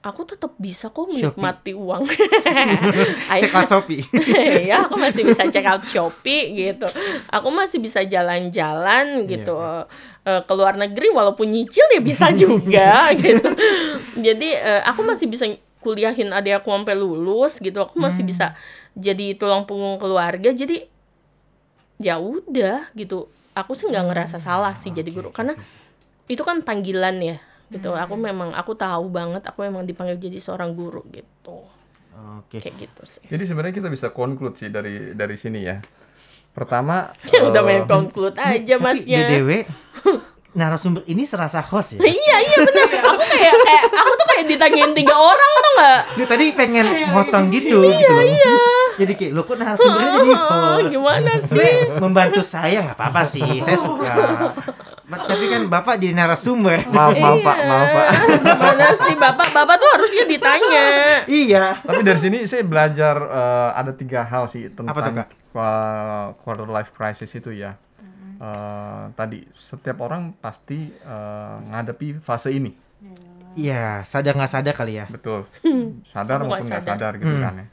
aku tetap bisa kok Shopee. menikmati uang. [laughs] Cek out Shopee. [laughs] ya aku masih bisa check out Shopee gitu. Aku masih bisa jalan-jalan gitu. Eh, ke luar negeri walaupun nyicil ya bisa [laughs] juga gitu. Jadi eh, aku masih bisa kuliahin adik aku sampai lulus gitu. Aku masih bisa jadi tulang punggung keluarga. Jadi ya udah gitu aku sih nggak ngerasa salah sih jadi guru. karena itu kan panggilan ya gitu. Aku memang aku tahu banget aku memang dipanggil jadi seorang guru gitu. Oke. kayak gitu sih. Jadi sebenarnya kita bisa conclude sih dari dari sini ya. Pertama, [laughs] udah eh, main conclude aja Tapi masnya. BDW [laughs] narasumber ini serasa host ya. [laughs] iya iya bener. Aku kayak kayak aku tuh kayak ditanyain tiga orang tuh nggak? Dia tadi pengen Iya, motong gitu gitu loh. Jadi kayak lo kok narasumbernya jadi [laughs] host. gimana sih Sebenarnya membantu saya nggak apa-apa sih, saya [laughs] suka. Tapi kan bapak jadi narasumber. maaf maaf pak, maaf pak. [laughs] gimana sih bapak bapak tuh harusnya ditanya iya. Tapi dari sini saya belajar eh, ada tiga hal sih tentang Apa tuh, Kak? qua- quarter life crisis itu ya. Eh, tadi setiap orang pasti eh, ngadepi fase ini, Iya, sadar nggak sadar kali ya. betul. Sadar maupun nggak sadar. sadar gitu Hmm. kan ya.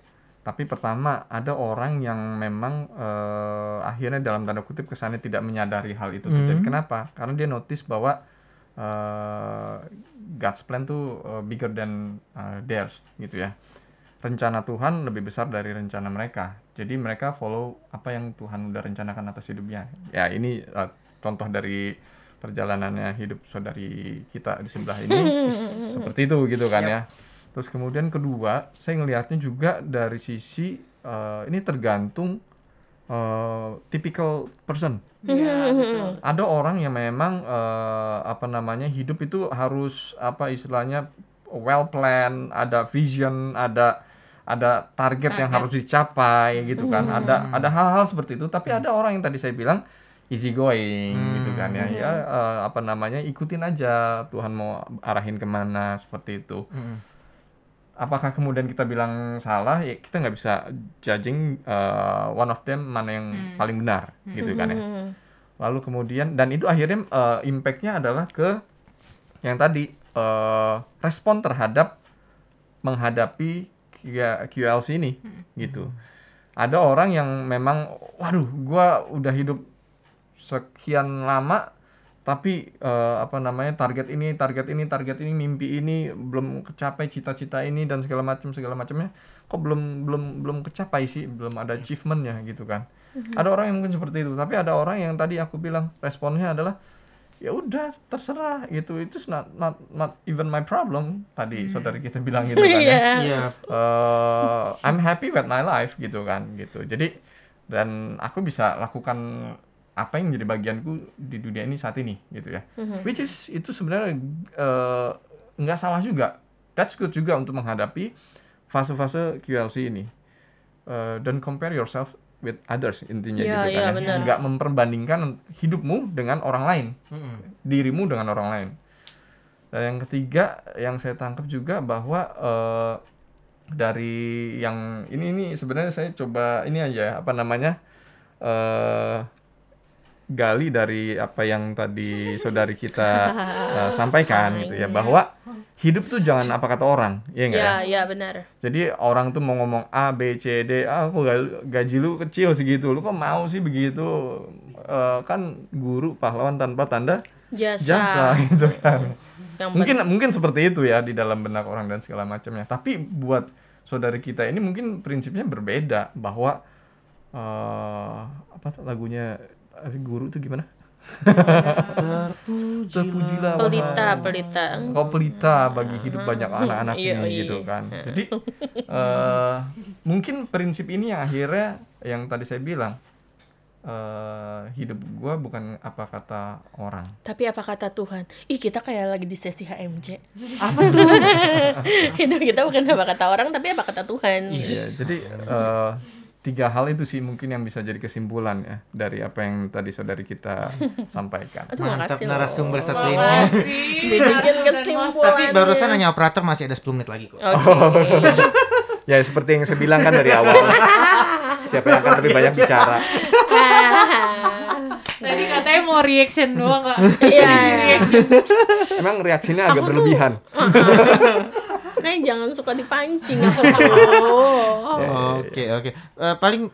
Tapi pertama ada orang yang memang eh, akhirnya dalam tanda kutip kesannya tidak menyadari hal itu terjadi. Hmm. Kenapa? Karena dia notice bahwa eh, God's plan tuh eh, bigger than eh, theirs gitu ya. Rencana Tuhan lebih besar dari rencana mereka. Jadi mereka follow apa yang Tuhan udah rencanakan atas hidupnya. Ya ini eh, contoh dari perjalanannya hidup saudari kita di sebelah ini [laughs] seperti itu gitu kan ya. Terus kemudian kedua, saya ngelihatnya juga dari sisi eh, ini tergantung eh, typical person. Iya, betul. Ada orang yang memang eh, apa namanya hidup itu harus apa istilahnya well plan, ada vision, ada ada target yang harus dicapai gitu kan. Ada ada hal-hal seperti itu. Tapi ada orang yang tadi saya bilang easy going gitu kan ya. Ya eh, apa namanya ikutin aja Tuhan mau arahin ke mana seperti itu Mm. Apakah kemudian kita bilang salah? Ya kita nggak bisa judging uh, one of them mana yang paling benar gitu kan ya. Hmm. lalu kemudian dan itu akhirnya uh, impactnya adalah ke yang tadi uh, respon terhadap menghadapi QLC ini gitu. Ada orang yang memang waduh gua udah hidup sekian lama tapi eh, apa namanya target ini target ini target ini mimpi ini belum kecapai cita-cita ini dan segala macam segala macamnya kok belum belum belum kecapai sih belum ada achievementnya gitu kan. Ada orang yang mungkin seperti itu tapi ada orang yang tadi aku bilang responnya adalah ya udah terserah gitu. Itu not not not even my problem tadi saudari kita bilang gitu [laughs] kan ya. Iya. Iya. eh, I'm happy with my life gitu kan gitu. Jadi dan aku bisa lakukan apa yang menjadi bagianku di dunia ini saat ini gitu ya. Which is itu sebenarnya eh, nggak salah juga. That's good juga untuk menghadapi fase-fase QLC ini. Eh, dan compare yourself with others intinya Iya, gitu iya, kan ya. nggak memperbandingkan hidupmu dengan orang lain. Mm-mm. dirimu dengan orang lain. Dan yang ketiga yang saya tangkap juga bahwa eh, dari yang ini ini sebenarnya saya coba ini aja apa namanya eh gali dari apa yang tadi saudari kita [laughs] eh, sampaikan gitu ya bahwa hidup tuh jangan apa kata orang ya enggak ya? Iya, iya benar. Jadi orang tuh mau ngomong A, B, C, D, ah gal- gaji lu kecil segitu, lu kok mau sih begitu? Eh, kan guru pahlawan tanpa tanda Jasa. jasa [laughs] gitu kan. yang mungkin mungkin seperti itu ya di dalam benak orang dan segala macamnya tapi buat saudari kita ini mungkin prinsipnya berbeda bahwa eh apa tuh lagunya guru tuh gimana? Terpujilah. terpujilah pelita wahai- pelita kau pelita bagi hidup banyak anak-anak Iya, ini iya. gitu kan. Jadi eh mungkin prinsip ini yang akhirnya yang tadi saya bilang eh hidup gua bukan apa kata orang. Tapi apa kata Tuhan? Ih kita kayak lagi di sesi HMJ apa tuh? [laughs] Hidup kita bukan apa kata orang tapi apa kata Tuhan. Iya, jadi eh, tiga hal itu sih mungkin yang bisa jadi kesimpulan ya dari apa yang tadi saudari kita [laughs] sampaikan. Aduh, Mantap narasumber satu ini. [laughs] Dibikin kesimpulan. Tapi barusan hanya operator masih ada 10 menit lagi kok. Oke. [laughs] Ya seperti yang saya bilang kan dari awal. Siapa yang akan lebih banyak bicara? Tadi katanya mau reaction doang? Iya. Emang reaksinya agak Aku tuh- berlebihan. Kayak jangan suka dipancing aku tuh. [laughs] Ya, Oke, oke. Eh, paling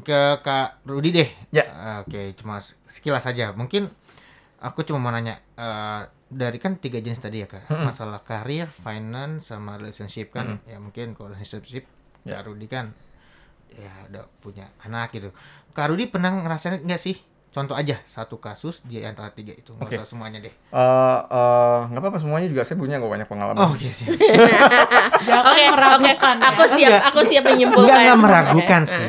ke Kak Rudi deh. Ya. Eh, Oke, cuma sekilas saja. Mungkin aku cuma mau nanya eh, dari kan tiga jenis tadi ya Kak. Masalah karir, finance sama relationship kan. Ya mungkin kalau relationship Ya. Kak Rudi kan ya udah punya anak gitu. Kak Rudi pernah ngerasain nggak sih? Contoh aja satu kasus di antara tiga itu, nggak Oke. usah semuanya deh. Eh, eh, nggak apa-apa semuanya juga saya punya kok banyak pengalaman. Oh, oke sih. [laughs] Jangan Oke, oke. meragukan ya. Aku siap, aku siap menyimpulkan. Enggak enggak meragukan [laughs] sih.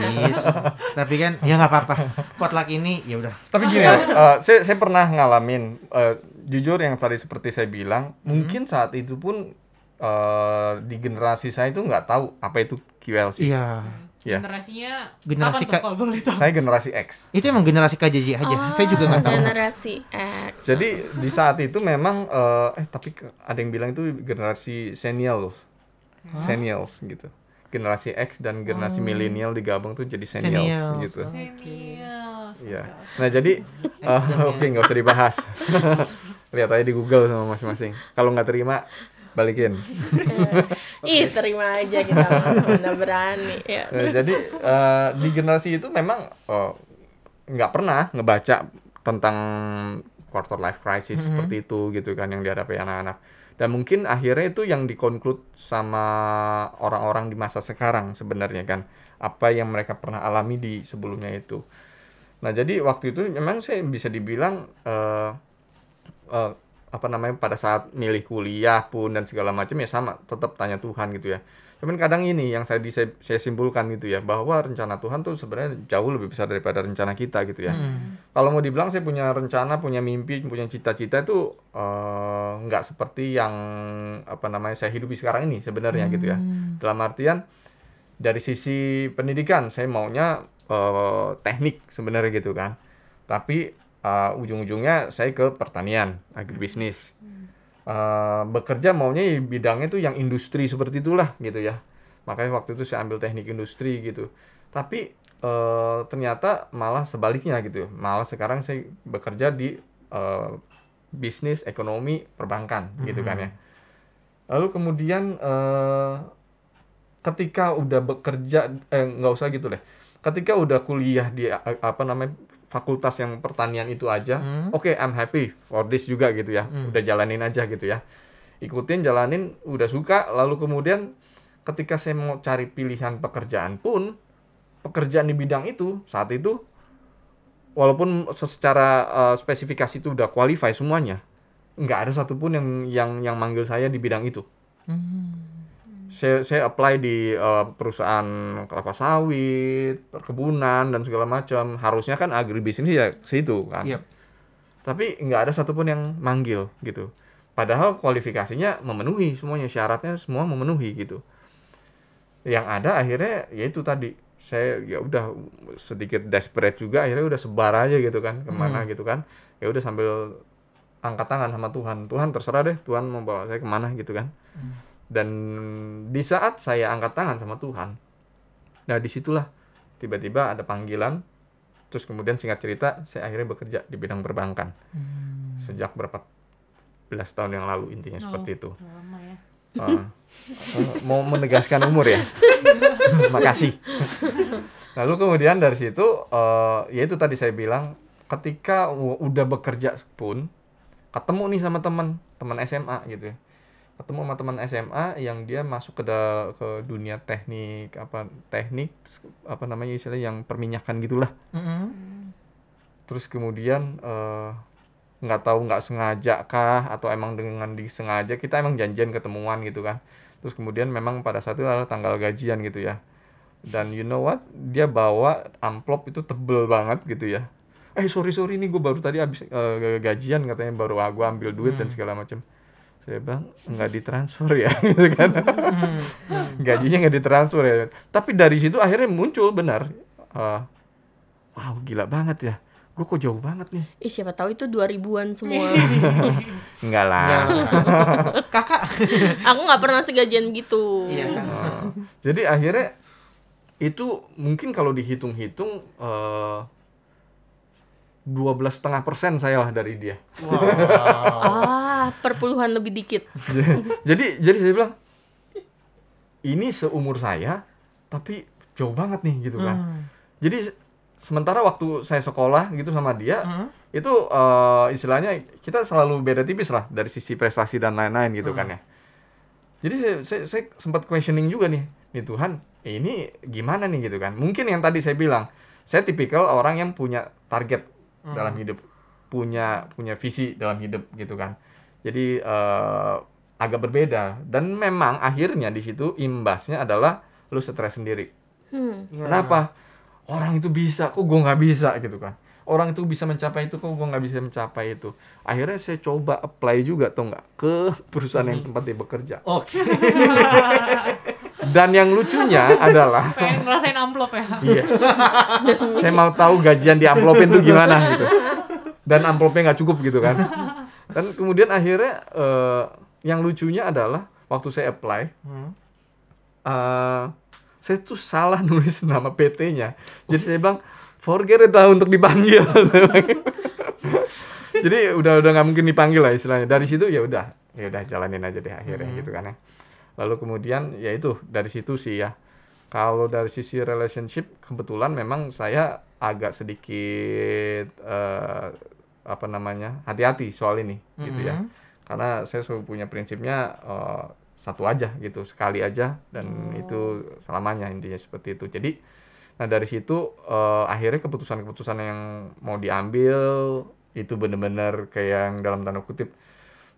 Tapi kan ya nggak apa-apa. Potluck ini ya udah. Tapi gini, ya, eh, saya saya pernah ngalamin eh, jujur yang tadi seperti saya bilang, mungkin saat itu pun eh, di generasi saya itu nggak tahu apa itu QLC. Iya. Ya. Generasinya Generasi kapan tuh Kak- kalau boleh tahu? Saya generasi X. Itu emang generasi KJJ aja. Saya juga nggak tahu. Generasi X. Jadi di saat itu memang eh, eh tapi ada yang bilang itu generasi senials. Senials gitu. Generasi X dan generasi milenial digabung tuh jadi senials, Senials. gitu. Senior. Iya. Nah, jadi eh, [laughs] oke nggak usah dibahas. [laughs] Lihat aja di Google sama masing-masing. Kalau nggak terima balikin. [laughs] Ih, terima aja kita mana berani ya. Nah, jadi eh, di generasi itu memang eh, nggak pernah ngebaca tentang quarter life crisis seperti itu gitu kan yang dihadapi anak-anak. Dan mungkin akhirnya itu yang dikonklud sama orang-orang di masa sekarang sebenarnya kan apa yang mereka pernah alami di sebelumnya itu. Nah jadi waktu itu memang saya bisa dibilang eh, eh, apa namanya pada saat milih kuliah pun dan segala macam ya sama tetap tanya Tuhan gitu ya. Cuman kadang ini yang saya, saya simpulkan gitu ya bahwa rencana Tuhan tuh sebenarnya jauh lebih besar daripada rencana kita gitu ya. Kalau mau dibilang saya punya rencana, punya mimpi, punya cita-cita itu eh, nggak seperti yang apa namanya saya hidupi sekarang ini sebenarnya gitu ya. Dalam artian dari sisi pendidikan saya maunya eh, teknik sebenarnya gitu kan. Tapi eh, ujung-ujungnya saya ke pertanian, agribisnis. Eh, bekerja maunya ya bidangnya tuh yang industri seperti itulah gitu ya. Makanya waktu itu saya ambil teknik industri gitu. Tapi eh, ternyata malah sebaliknya gitu. Malah sekarang saya bekerja di eh, bisnis ekonomi perbankan gitu kan ya. Lalu kemudian eh, ketika udah bekerja eh nggak usah gitu deh. Ketika udah kuliah di apa namanya fakultas yang pertanian itu aja, Hmm. oke I'm happy for this juga gitu ya. Udah jalanin aja gitu ya. Ikutin jalanin udah suka lalu kemudian ketika saya mau cari pilihan pekerjaan pun pekerjaan di bidang itu saat itu walaupun secara eh, spesifikasi itu udah qualify semuanya nggak ada satupun yang yang yang manggil saya di bidang itu saya saya apply di eh, perusahaan kelapa sawit perkebunan dan segala macam. Harusnya kan agribisnis ya situ kan? Yep. tapi nggak ada satupun yang manggil gitu. Padahal kualifikasinya memenuhi semuanya syaratnya semua memenuhi gitu. Yang ada akhirnya ya itu tadi. Saya ya udah sedikit desperate juga akhirnya udah sebar aja gitu kan ke mana gitu kan. Ya udah sambil angkat tangan sama Tuhan. Tuhan terserah deh Tuhan mau bawa saya ke mana gitu kan dan di saat saya angkat tangan sama Tuhan nah di situlah tiba-tiba ada panggilan terus kemudian singkat cerita saya akhirnya bekerja di bidang perbankan. Sejak berapa belas tahun yang lalu intinya seperti itu. Lama ya. Oh, mau menegaskan umur ya? [laughs] Makasih. Lalu kemudian dari situ eh, ya itu tadi saya bilang ketika udah bekerja pun ketemu nih sama teman teman SMA gitu ya ketemu sama teman SMA yang dia masuk ke da- ke dunia teknik apa teknik apa namanya istilah yang perminyakan gitulah. Mm-mm. terus kemudian eh, nggak tahu nggak sengaja kah atau emang dengan disengaja kita emang janjian ketemuan gitu kan. Terus kemudian memang pada saat itu adalah tanggal gajian gitu ya. Dan you know what? Dia bawa amplop itu tebel banget gitu ya. Eh sorry sorry nih gue baru tadi habis eh, gajian katanya baru ah, gue ambil duit dan segala macam saya bilang nggak ditransfer ya [laughs] gitu kan. Gajinya nggak ditransfer ya. Tapi dari situ akhirnya muncul benar. Eh, wow gila banget ya. Gue kok jauh banget nih. Ih, siapa tahu itu 2000-an semua. [laughs] enggak lah. [laughs] Kakak. Aku nggak pernah segajian gitu. iya kan Eh, jadi akhirnya itu mungkin kalau dihitung-hitung eh, dua belas setengah persen saya lah dari dia. Wow. Ah, perpuluhan lebih dikit. [laughs] jadi jadi saya bilang ini seumur saya tapi jauh banget nih gitu kan Hmm. jadi sementara waktu saya sekolah gitu sama dia Hmm. itu eh, istilahnya kita selalu beda tipis lah dari sisi prestasi dan lain-lain gitu kan ya. Jadi saya, saya, saya sempat questioning juga nih, nih Tuhan, ini gimana nih gitu kan? Mungkin yang tadi saya bilang, saya tipikal orang yang punya target dalam hidup, punya punya visi dalam hidup gitu kan. Jadi eh, agak berbeda dan memang akhirnya di situ imbasnya adalah lu stres sendiri. Hmm. Iya. Kenapa? Orang itu bisa, kok gue nggak bisa gitu kan? Orang itu bisa mencapai itu, kok gue nggak bisa mencapai itu? Akhirnya saya coba apply juga tuh nggak ke perusahaan yang tempat dia bekerja. oke [laughs] Dan yang lucunya adalah, [laughs] pengen ngerasain amplop ya yes, [laughs] saya mau tahu gajian di amplopin tuh gimana gitu. Dan amplopnya nggak cukup gitu kan? Dan kemudian akhirnya eh, yang lucunya adalah waktu saya apply, Hmm. eh, saya tuh salah [laughs] nulis nama PT-nya. Jadi saya bilang forget it lah untuk dipanggil. [laughs] Jadi udah udah nggak mungkin dipanggil lah istilahnya. Dari situ ya udah, ya udah jalanin aja deh akhirnya gitu kan ya. Lalu kemudian ya itu dari situ sih ya. Kalau dari sisi relationship kebetulan memang saya agak sedikit eh, apa namanya hati-hati soal ini gitu ya. Mhm. karena saya selalu punya prinsipnya eh, satu aja gitu sekali aja dan itu selamanya intinya seperti itu. Jadi nah dari situ eh, akhirnya keputusan-keputusan yang mau diambil itu bener-bener kayak yang dalam tanda kutip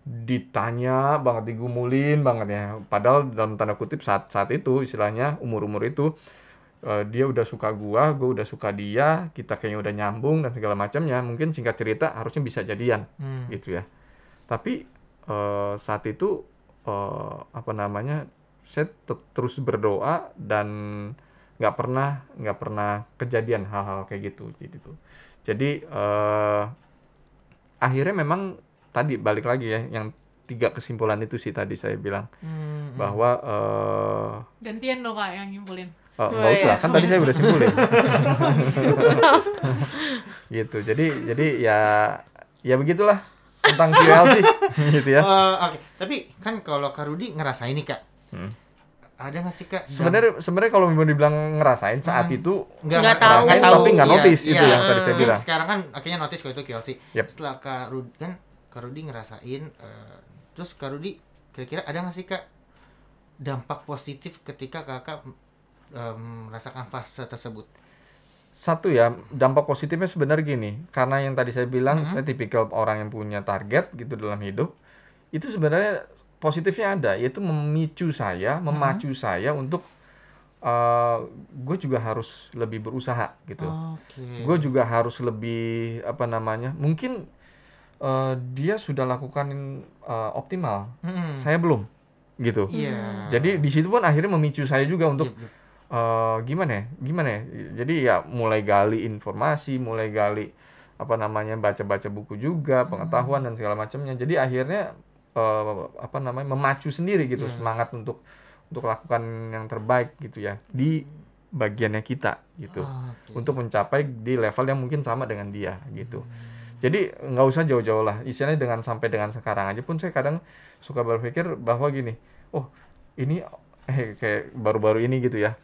ditanya banget digumulin banget ya. Padahal dalam tanda kutip saat saat itu istilahnya umur-umur itu eh, dia udah suka gua gua udah suka dia kita kayaknya udah nyambung dan segala macamnya mungkin singkat cerita harusnya bisa jadian Hmm. gitu ya. Tapi eh, saat itu eh, apa namanya saya te- terus berdoa dan nggak pernah nggak pernah kejadian hal-hal kayak gitu gitu. Jadi eh, akhirnya memang tadi balik lagi ya yang tiga kesimpulan itu sih tadi saya bilang Hmm. bahwa eh gantian dong kak yang nyimpulin Oh, Oh, nggak usah, iya. kan tadi saya udah simpulin. [laughs] gitu. Jadi jadi ya ya begitulah tentang QLC [laughs] gitu ya. Eh, oke tapi kan kalau Kak Rudi ngerasain nih kak Hmm. ada nggak sih kak Sebenarnya sebenarnya kalau mau dibilang ngerasain saat Hmm. itu Nggak tahu. ngerasain tapi nggak Iya, notice itu iya. yang tadi saya Kan bilang. sekarang kan akhirnya notice kalau itu QLC Yep. setelah Kak Rudi kan Kak Rudi ngerasain eh, terus Kak Rudi kira-kira ada nggak sih kak dampak positif ketika kakak em, merasakan fase tersebut Satu ya, dampak positifnya sebenarnya gini, karena yang tadi saya bilang Mhm. saya tipikal orang yang punya target gitu dalam hidup. Itu sebenarnya positifnya ada, yaitu memicu saya, memacu saya untuk gue juga harus lebih berusaha gitu. oke gue juga harus lebih apa namanya mungkin eh, dia sudah lakukan eh, optimal Mm-mm. saya belum gitu iya jadi di situ pun akhirnya memicu saya juga untuk Yep, eh, gimana ya gimana ya jadi ya mulai gali informasi mulai gali apa namanya baca-baca buku juga pengetahuan dan segala macamnya jadi akhirnya eh, apa namanya memacu sendiri gitu Iya. semangat untuk untuk lakukan yang terbaik gitu ya di bagiannya kita gitu Oke. untuk mencapai di level yang mungkin sama dengan dia gitu. Jadi nggak usah jauh-jauh lah. Istilahnya dengan sampai dengan sekarang aja pun saya kadang suka berpikir bahwa gini, oh ini eh kayak baru-baru ini gitu ya.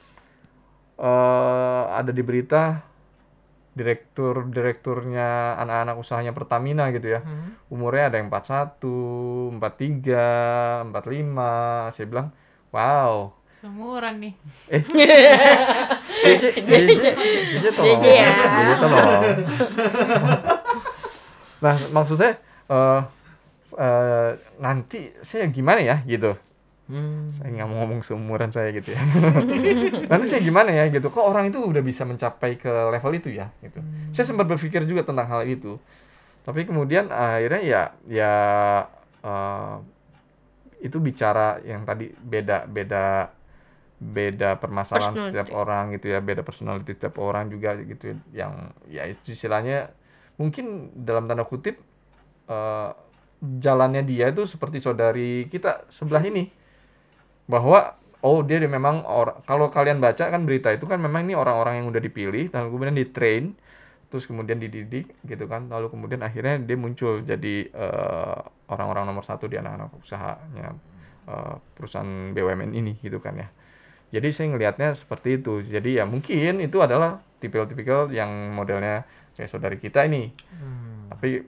Eh ada di berita direktur direkturnya anak-anak usahanya Pertamina gitu ya. Umurnya ada yang 41 43 45 saya bilang wow. Seumuran nih. JJ JJ JJ tolong. JJ ya. JJ tolong. Nah maksud saya eh eh, nanti saya gimana ya gitu Hmm. saya nggak mau ngomong seumuran saya gitu ya. [laughs] Nanti saya gimana ya gitu? Kok orang itu udah bisa mencapai ke level itu ya gitu. Saya sempat berpikir juga tentang hal itu. Tapi kemudian akhirnya ya ya eh, itu bicara yang tadi beda beda beda permasalahan setiap orang gitu ya beda personality setiap orang juga gitu. Yang ya itu istilahnya mungkin dalam tanda kutip eh, jalannya dia itu seperti saudari kita sebelah ini bahwa oh dia memang orang kalau kalian baca kan berita itu kan memang ini orang-orang yang udah dipilih dan kemudian di train terus kemudian dididik gitu kan. Lalu kemudian akhirnya dia muncul jadi eh, orang-orang nomor satu di anak-anak usahanya eh, perusahaan BUMN ini gitu kan ya. Jadi saya ngelihatnya seperti itu. Jadi ya mungkin itu adalah tipikal-tipikal yang modelnya kayak saudari kita ini. Hmm. tapi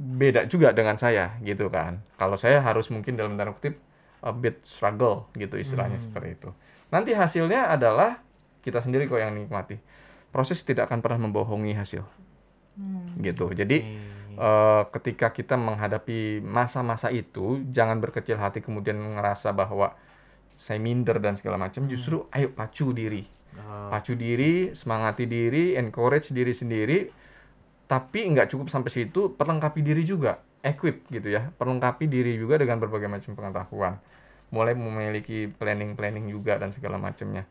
beda juga dengan saya gitu kan. Kalau saya harus mungkin dalam tanda kutip a bit struggle gitu istilahnya seperti itu. Nanti hasilnya adalah kita sendiri kok yang nikmati. Proses tidak akan pernah membohongi hasil. Gitu. Jadi eh, ketika kita menghadapi masa-masa itu jangan berkecil hati kemudian ngerasa bahwa saya minder dan segala macam. Justru ayo pacu diri. Oh. pacu diri, semangati diri, encourage diri sendiri, tapi nggak cukup sampai situ, perlengkapi diri juga, equip gitu ya, perlengkapi diri juga dengan berbagai macam pengetahuan, mulai memiliki planning-planning juga dan segala macamnya.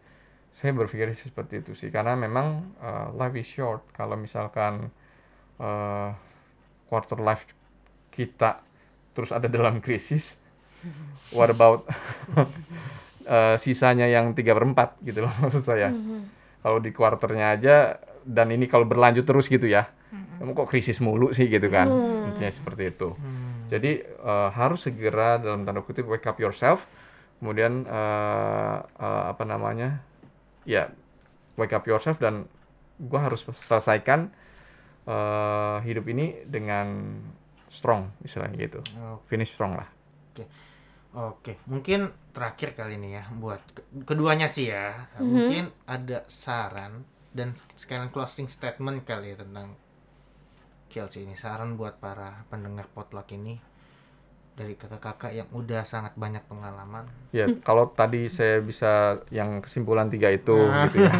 Saya berpikir seperti itu sih, karena memang uh, life is short. Kalau misalkan uh, quarter life kita terus ada dalam krisis, [laughs] what about [laughs] eh, sisanya yang 3 per 4 gitu loh [laughs] maksud saya. Kalau di quarternya aja dan ini kalau berlanjut terus gitu ya. Kamu kok krisis mulu sih gitu kan. Intinya seperti itu. Jadi eh, harus segera dalam tanda kutip wake up yourself. Kemudian eh, eh, apa namanya? Ya, wake up yourself dan gua harus selesaikan eh, hidup ini dengan strong istilahnya gitu. Oh, Finish strong lah. Oke, mungkin terakhir kali ini ya buat ke- keduanya sih ya. Mungkin ada saran dan sekalian closing statement kali ya tentang Chelsea ini. Saran buat para pendengar potluck ini dari kakak-kakak yang udah sangat banyak pengalaman. Ya, kalau tadi saya bisa yang kesimpulan tiga itu Ah. gitu ya.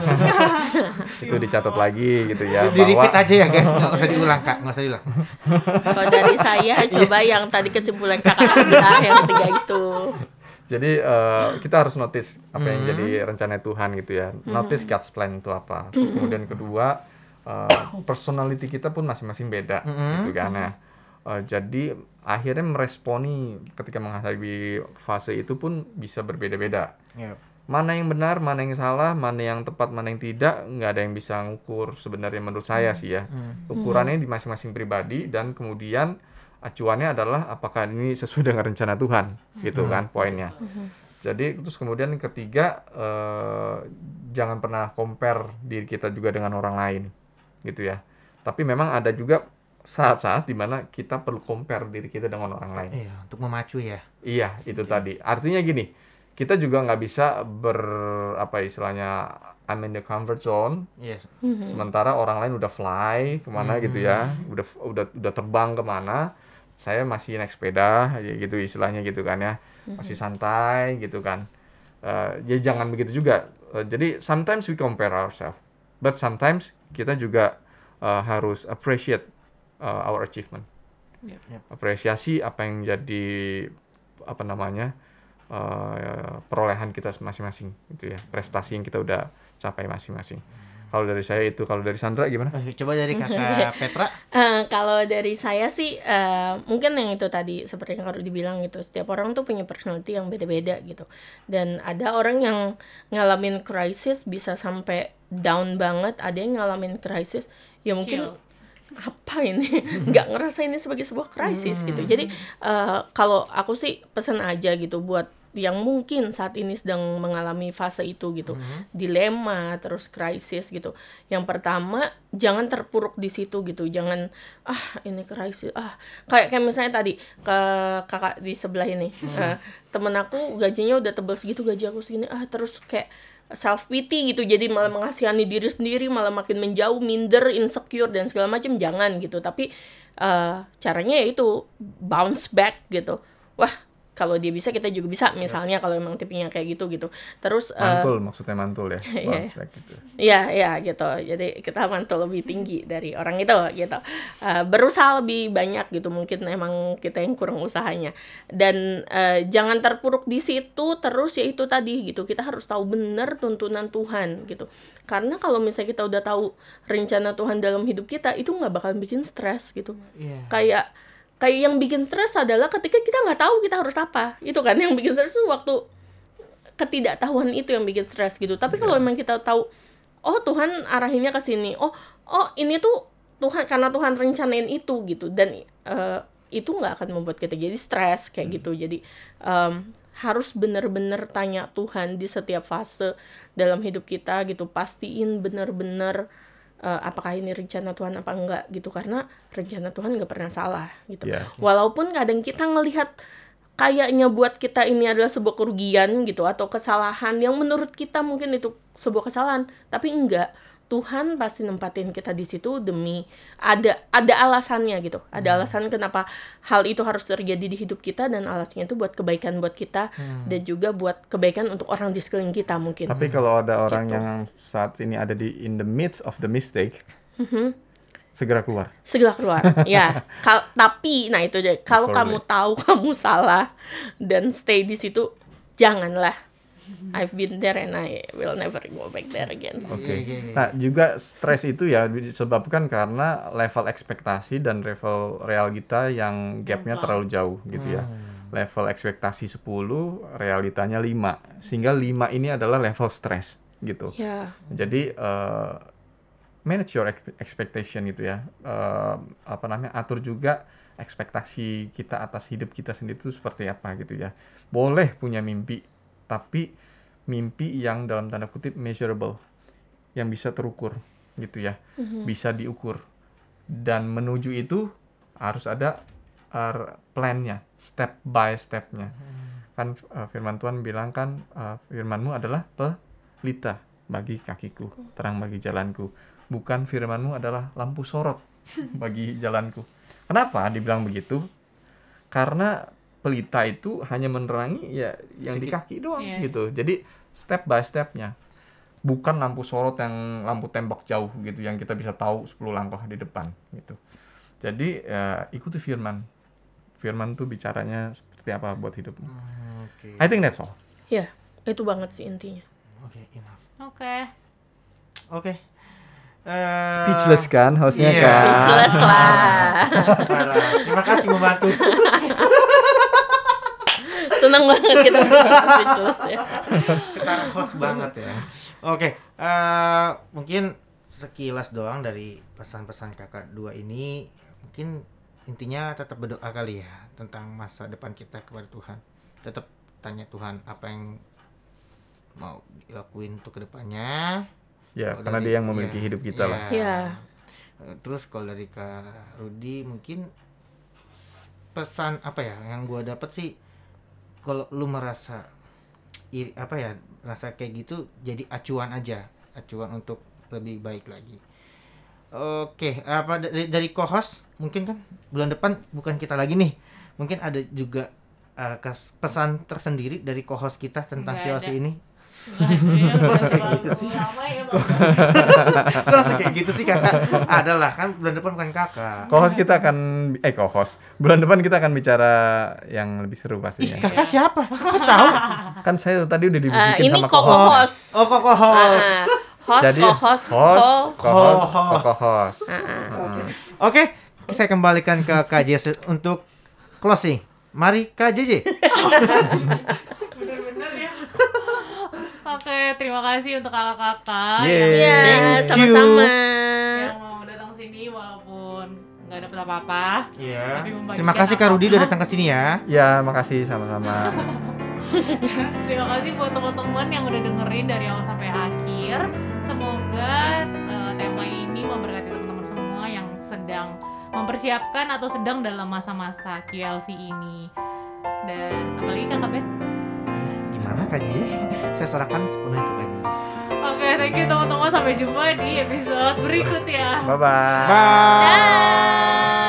[laughs] itu dicatat lagi gitu ya Di repeat bahwa aja ya guys, nggak usah diulang kak, nggak usah diulang. Kalau dari saya [laughs] coba yang tadi kesimpulan kakak sebelah yang ketiga itu. jadi eh, kita harus notice apa yang Hmm. jadi rencana Tuhan gitu ya. Notice God's plan itu apa. Terus kemudian kedua eh, [coughs] personality kita pun masing-masing beda Hmm. gitu kan ya. Eh, jadi akhirnya meresponi ketika menghadapi fase itu pun bisa berbeda-beda. Ya. mana yang benar, mana yang salah, mana yang tepat, mana yang tidak, nggak ada yang bisa ngukur sebenarnya menurut saya sih ya. Ukurannya di masing-masing pribadi dan kemudian acuannya adalah apakah ini sesuai dengan rencana Tuhan, gitu kan poinnya. Jadi terus kemudian ketiga eh, jangan pernah compare diri kita juga dengan orang lain, gitu ya. Tapi memang ada juga saat-saat di mana kita perlu compare diri kita dengan orang lain. Iya, untuk memacu ya. Iya, itu tadi. Artinya gini, kita juga nggak bisa ber apa istilahnya I'm in the comfort zone, Iya. sementara orang lain udah fly ke mana gitu ya, udah udah udah terbang ke mana, saya masih naik sepeda, ya gitu istilahnya gitu kan ya, masih santai gitu kan. Eh, ya jangan begitu juga. Eh, jadi sometimes we compare ourselves, but sometimes kita juga eh, harus appreciate eh, our achievement. Apresiasi apa yang jadi apa namanya eh, perolehan kita masing-masing gitu ya. Prestasi yang kita udah capai masing-masing kalau dari saya itu kalau dari Sandra gimana? Eh, Coba dari kakak [laughs] Petra. Eh, kalau dari saya sih eh, mungkin yang itu tadi seperti yang Kak Rudi bilang gitu setiap orang tuh punya personality yang beda-beda gitu. Dan ada orang yang ngalamin krisis bisa sampai down banget ada yang ngalamin krisis ya mungkin Chill. apa ini? [laughs] Nggak ngerasa ini sebagai sebuah krisis gitu. Jadi eh, kalau aku sih pesan aja gitu buat yang mungkin saat ini sedang mengalami fase itu gitu. Dilema terus krisis gitu. Yang pertama jangan terpuruk di situ gitu. Jangan ah ini krisis ah. Kayak kayak misalnya tadi ke kakak di sebelah ini Eh, temen aku gajinya udah tebel segitu gaji aku segini ah terus kayak self pity gitu. Jadi malah mengasihani diri sendiri malah makin menjauh minder insecure dan segala macam jangan gitu. Tapi eh, caranya yaitu bounce back gitu. Wah kalau dia bisa kita juga bisa misalnya kalau emang tipenya kayak gitu gitu terus eh, mantul maksudnya mantul ya [laughs] Iya. Bounce back gitu. Iya, iya gitu. Jadi kita mantul lebih tinggi dari orang itu gitu. Eh, berusaha lebih banyak gitu. Mungkin emang kita yang kurang usahanya. Dan eh, jangan terpuruk di situ terus ya itu tadi gitu. Kita harus tahu benar tuntunan Tuhan gitu. Karena kalau misalnya kita udah tahu rencana Tuhan dalam hidup kita itu nggak bakal bikin stres gitu. Iya. Kayak kayak yang bikin stres adalah ketika kita nggak tahu kita harus apa. Itu kan yang bikin stres itu waktu ketidaktahuan itu yang bikin stres gitu. Tapi kalau memang kita tahu oh Tuhan arahinnya ke sini. Oh, oh ini tuh Tuhan karena Tuhan rencanain itu gitu dan eh, itu nggak akan membuat kita jadi stres kayak gitu. Jadi em, harus benar-benar tanya Tuhan di setiap fase dalam hidup kita gitu. Pastiin benar-benar eh, apakah ini rencana Tuhan apa enggak gitu karena rencana Tuhan nggak pernah salah gitu. Iya. Walaupun kadang kita ngelihat kayaknya buat kita ini adalah sebuah kerugian gitu atau kesalahan yang menurut kita mungkin itu sebuah kesalahan tapi enggak Tuhan pasti nempatin kita di situ demi ada ada alasannya gitu. Ada alasan kenapa hal itu harus terjadi di hidup kita dan alasannya itu buat kebaikan buat kita dan juga buat kebaikan untuk orang di sekeliling kita mungkin. Tapi kalau ada orang Gitu. yang saat ini ada di in the midst of the mistake, Mhm. segera keluar. segera keluar [laughs] ya. Kal- tapi nah itu deh kalau kamu tahu [laughs] kamu salah dan stay di situ janganlah I've been there and I will never go back there again Oke. Iya, iya, iya. Nah, juga stres itu ya disebabkan karena level ekspektasi dan level real kita yang gapnya terlalu jauh gitu ya. Level ekspektasi 10, realitanya 5. Sehingga 5 ini adalah level stres gitu. ya Jadi eh, manage your ex- expectation gitu ya. Eh, apa namanya? Atur juga ekspektasi kita atas hidup kita sendiri itu seperti apa gitu ya. Boleh punya mimpi, tapi mimpi yang dalam tanda kutip measurable, yang bisa terukur gitu ya, bisa diukur. Dan menuju itu harus ada uh, plannya, step by stepnya. Kan uh, firman Tuhan bilang kan, uh, firmanmu adalah pelita bagi kakiku, terang bagi jalanku. Bukan firmanmu adalah lampu sorot [laughs] bagi jalanku. Kenapa dibilang begitu? Karena pelita itu hanya menerangi ya yang di Sedikit. kaki doang Iya. gitu. Jadi step by stepnya. Bukan lampu sorot yang lampu tembak jauh gitu yang kita bisa tahu 10 langkah di depan gitu. Jadi ya, ikuti firman. Firman tuh bicaranya seperti apa buat hidupmu. Hmm, Oke. I think that's all. ya itu banget sih intinya Oke, enough. Oke. Oke. Eh, Speechless kan hostnya iya. kan. Speechless lah [laughs] parah. Terima kasih membantu. [laughs] seneng banget [laughs] kita speechless ya Kita host banget ya. Oke, eh, mungkin sekilas doang dari pesan-pesan kakak dua ini. Mungkin intinya tetap berdoa kali ya tentang masa depan kita kepada Tuhan. Tetap tanya Tuhan apa yang mau dilakuin untuk ke depannya. Ya, Kalau karena dari- dia yang memiliki ya, hidup kita lah. Ya. Eh, Terus kalau dari Kak Rudi mungkin pesan apa ya yang gua dapat sih kalau lu merasa iri apa ya rasa kayak gitu jadi acuan aja. Acuan untuk lebih baik lagi. Oke apa dari dari co-host mungkin kan bulan depan bukan kita lagi nih. Mungkin ada juga kes- pesan tersendiri dari co-host kita tentang ada. ini Masa kayak gitu sih? Ya? Kok langsung kayak gitu sih kakak adalah kan bulan depan bukan kakak Co-host kita akan eh co-host. Bulan depan kita akan bicara yang lebih seru Ih, pastinya. kakak siapa? Kok tahu? Kan saya tadi udah Eh, dibisikin ini sama host Oh, kok kok host. Ah, host Jadi co-host host, co- co-host. Ah, ah. Heeh. Oke, saya kembalikan ke Kak JJ untuk closing. Mari Kak JJ. Bener-bener ya. Oke, terima kasih untuk kakak-kakak. Iya, sama-sama. yang mau datang sini walaupun nggak dapet apa-apa. Iya. Tapi membagikan Terima kasih Kak Rudi udah datang ke sini ya. Ya, makasih sama-sama. [laughs] Terima kasih buat teman-teman yang udah dengerin dari awal sampai akhir. Semoga eh, tema ini memberkati teman-teman semua yang sedang mempersiapkan atau sedang dalam masa-masa QLC ini. Dan apalagi Kakak Bet? Ya, gimana Kak Jiji? [laughs] Saya serahkan sepenuhnya ke Kak Jiji. Oke, thank you teman-teman. Sampai jumpa di episode berikutnya. Bye bye. Bye. Dah.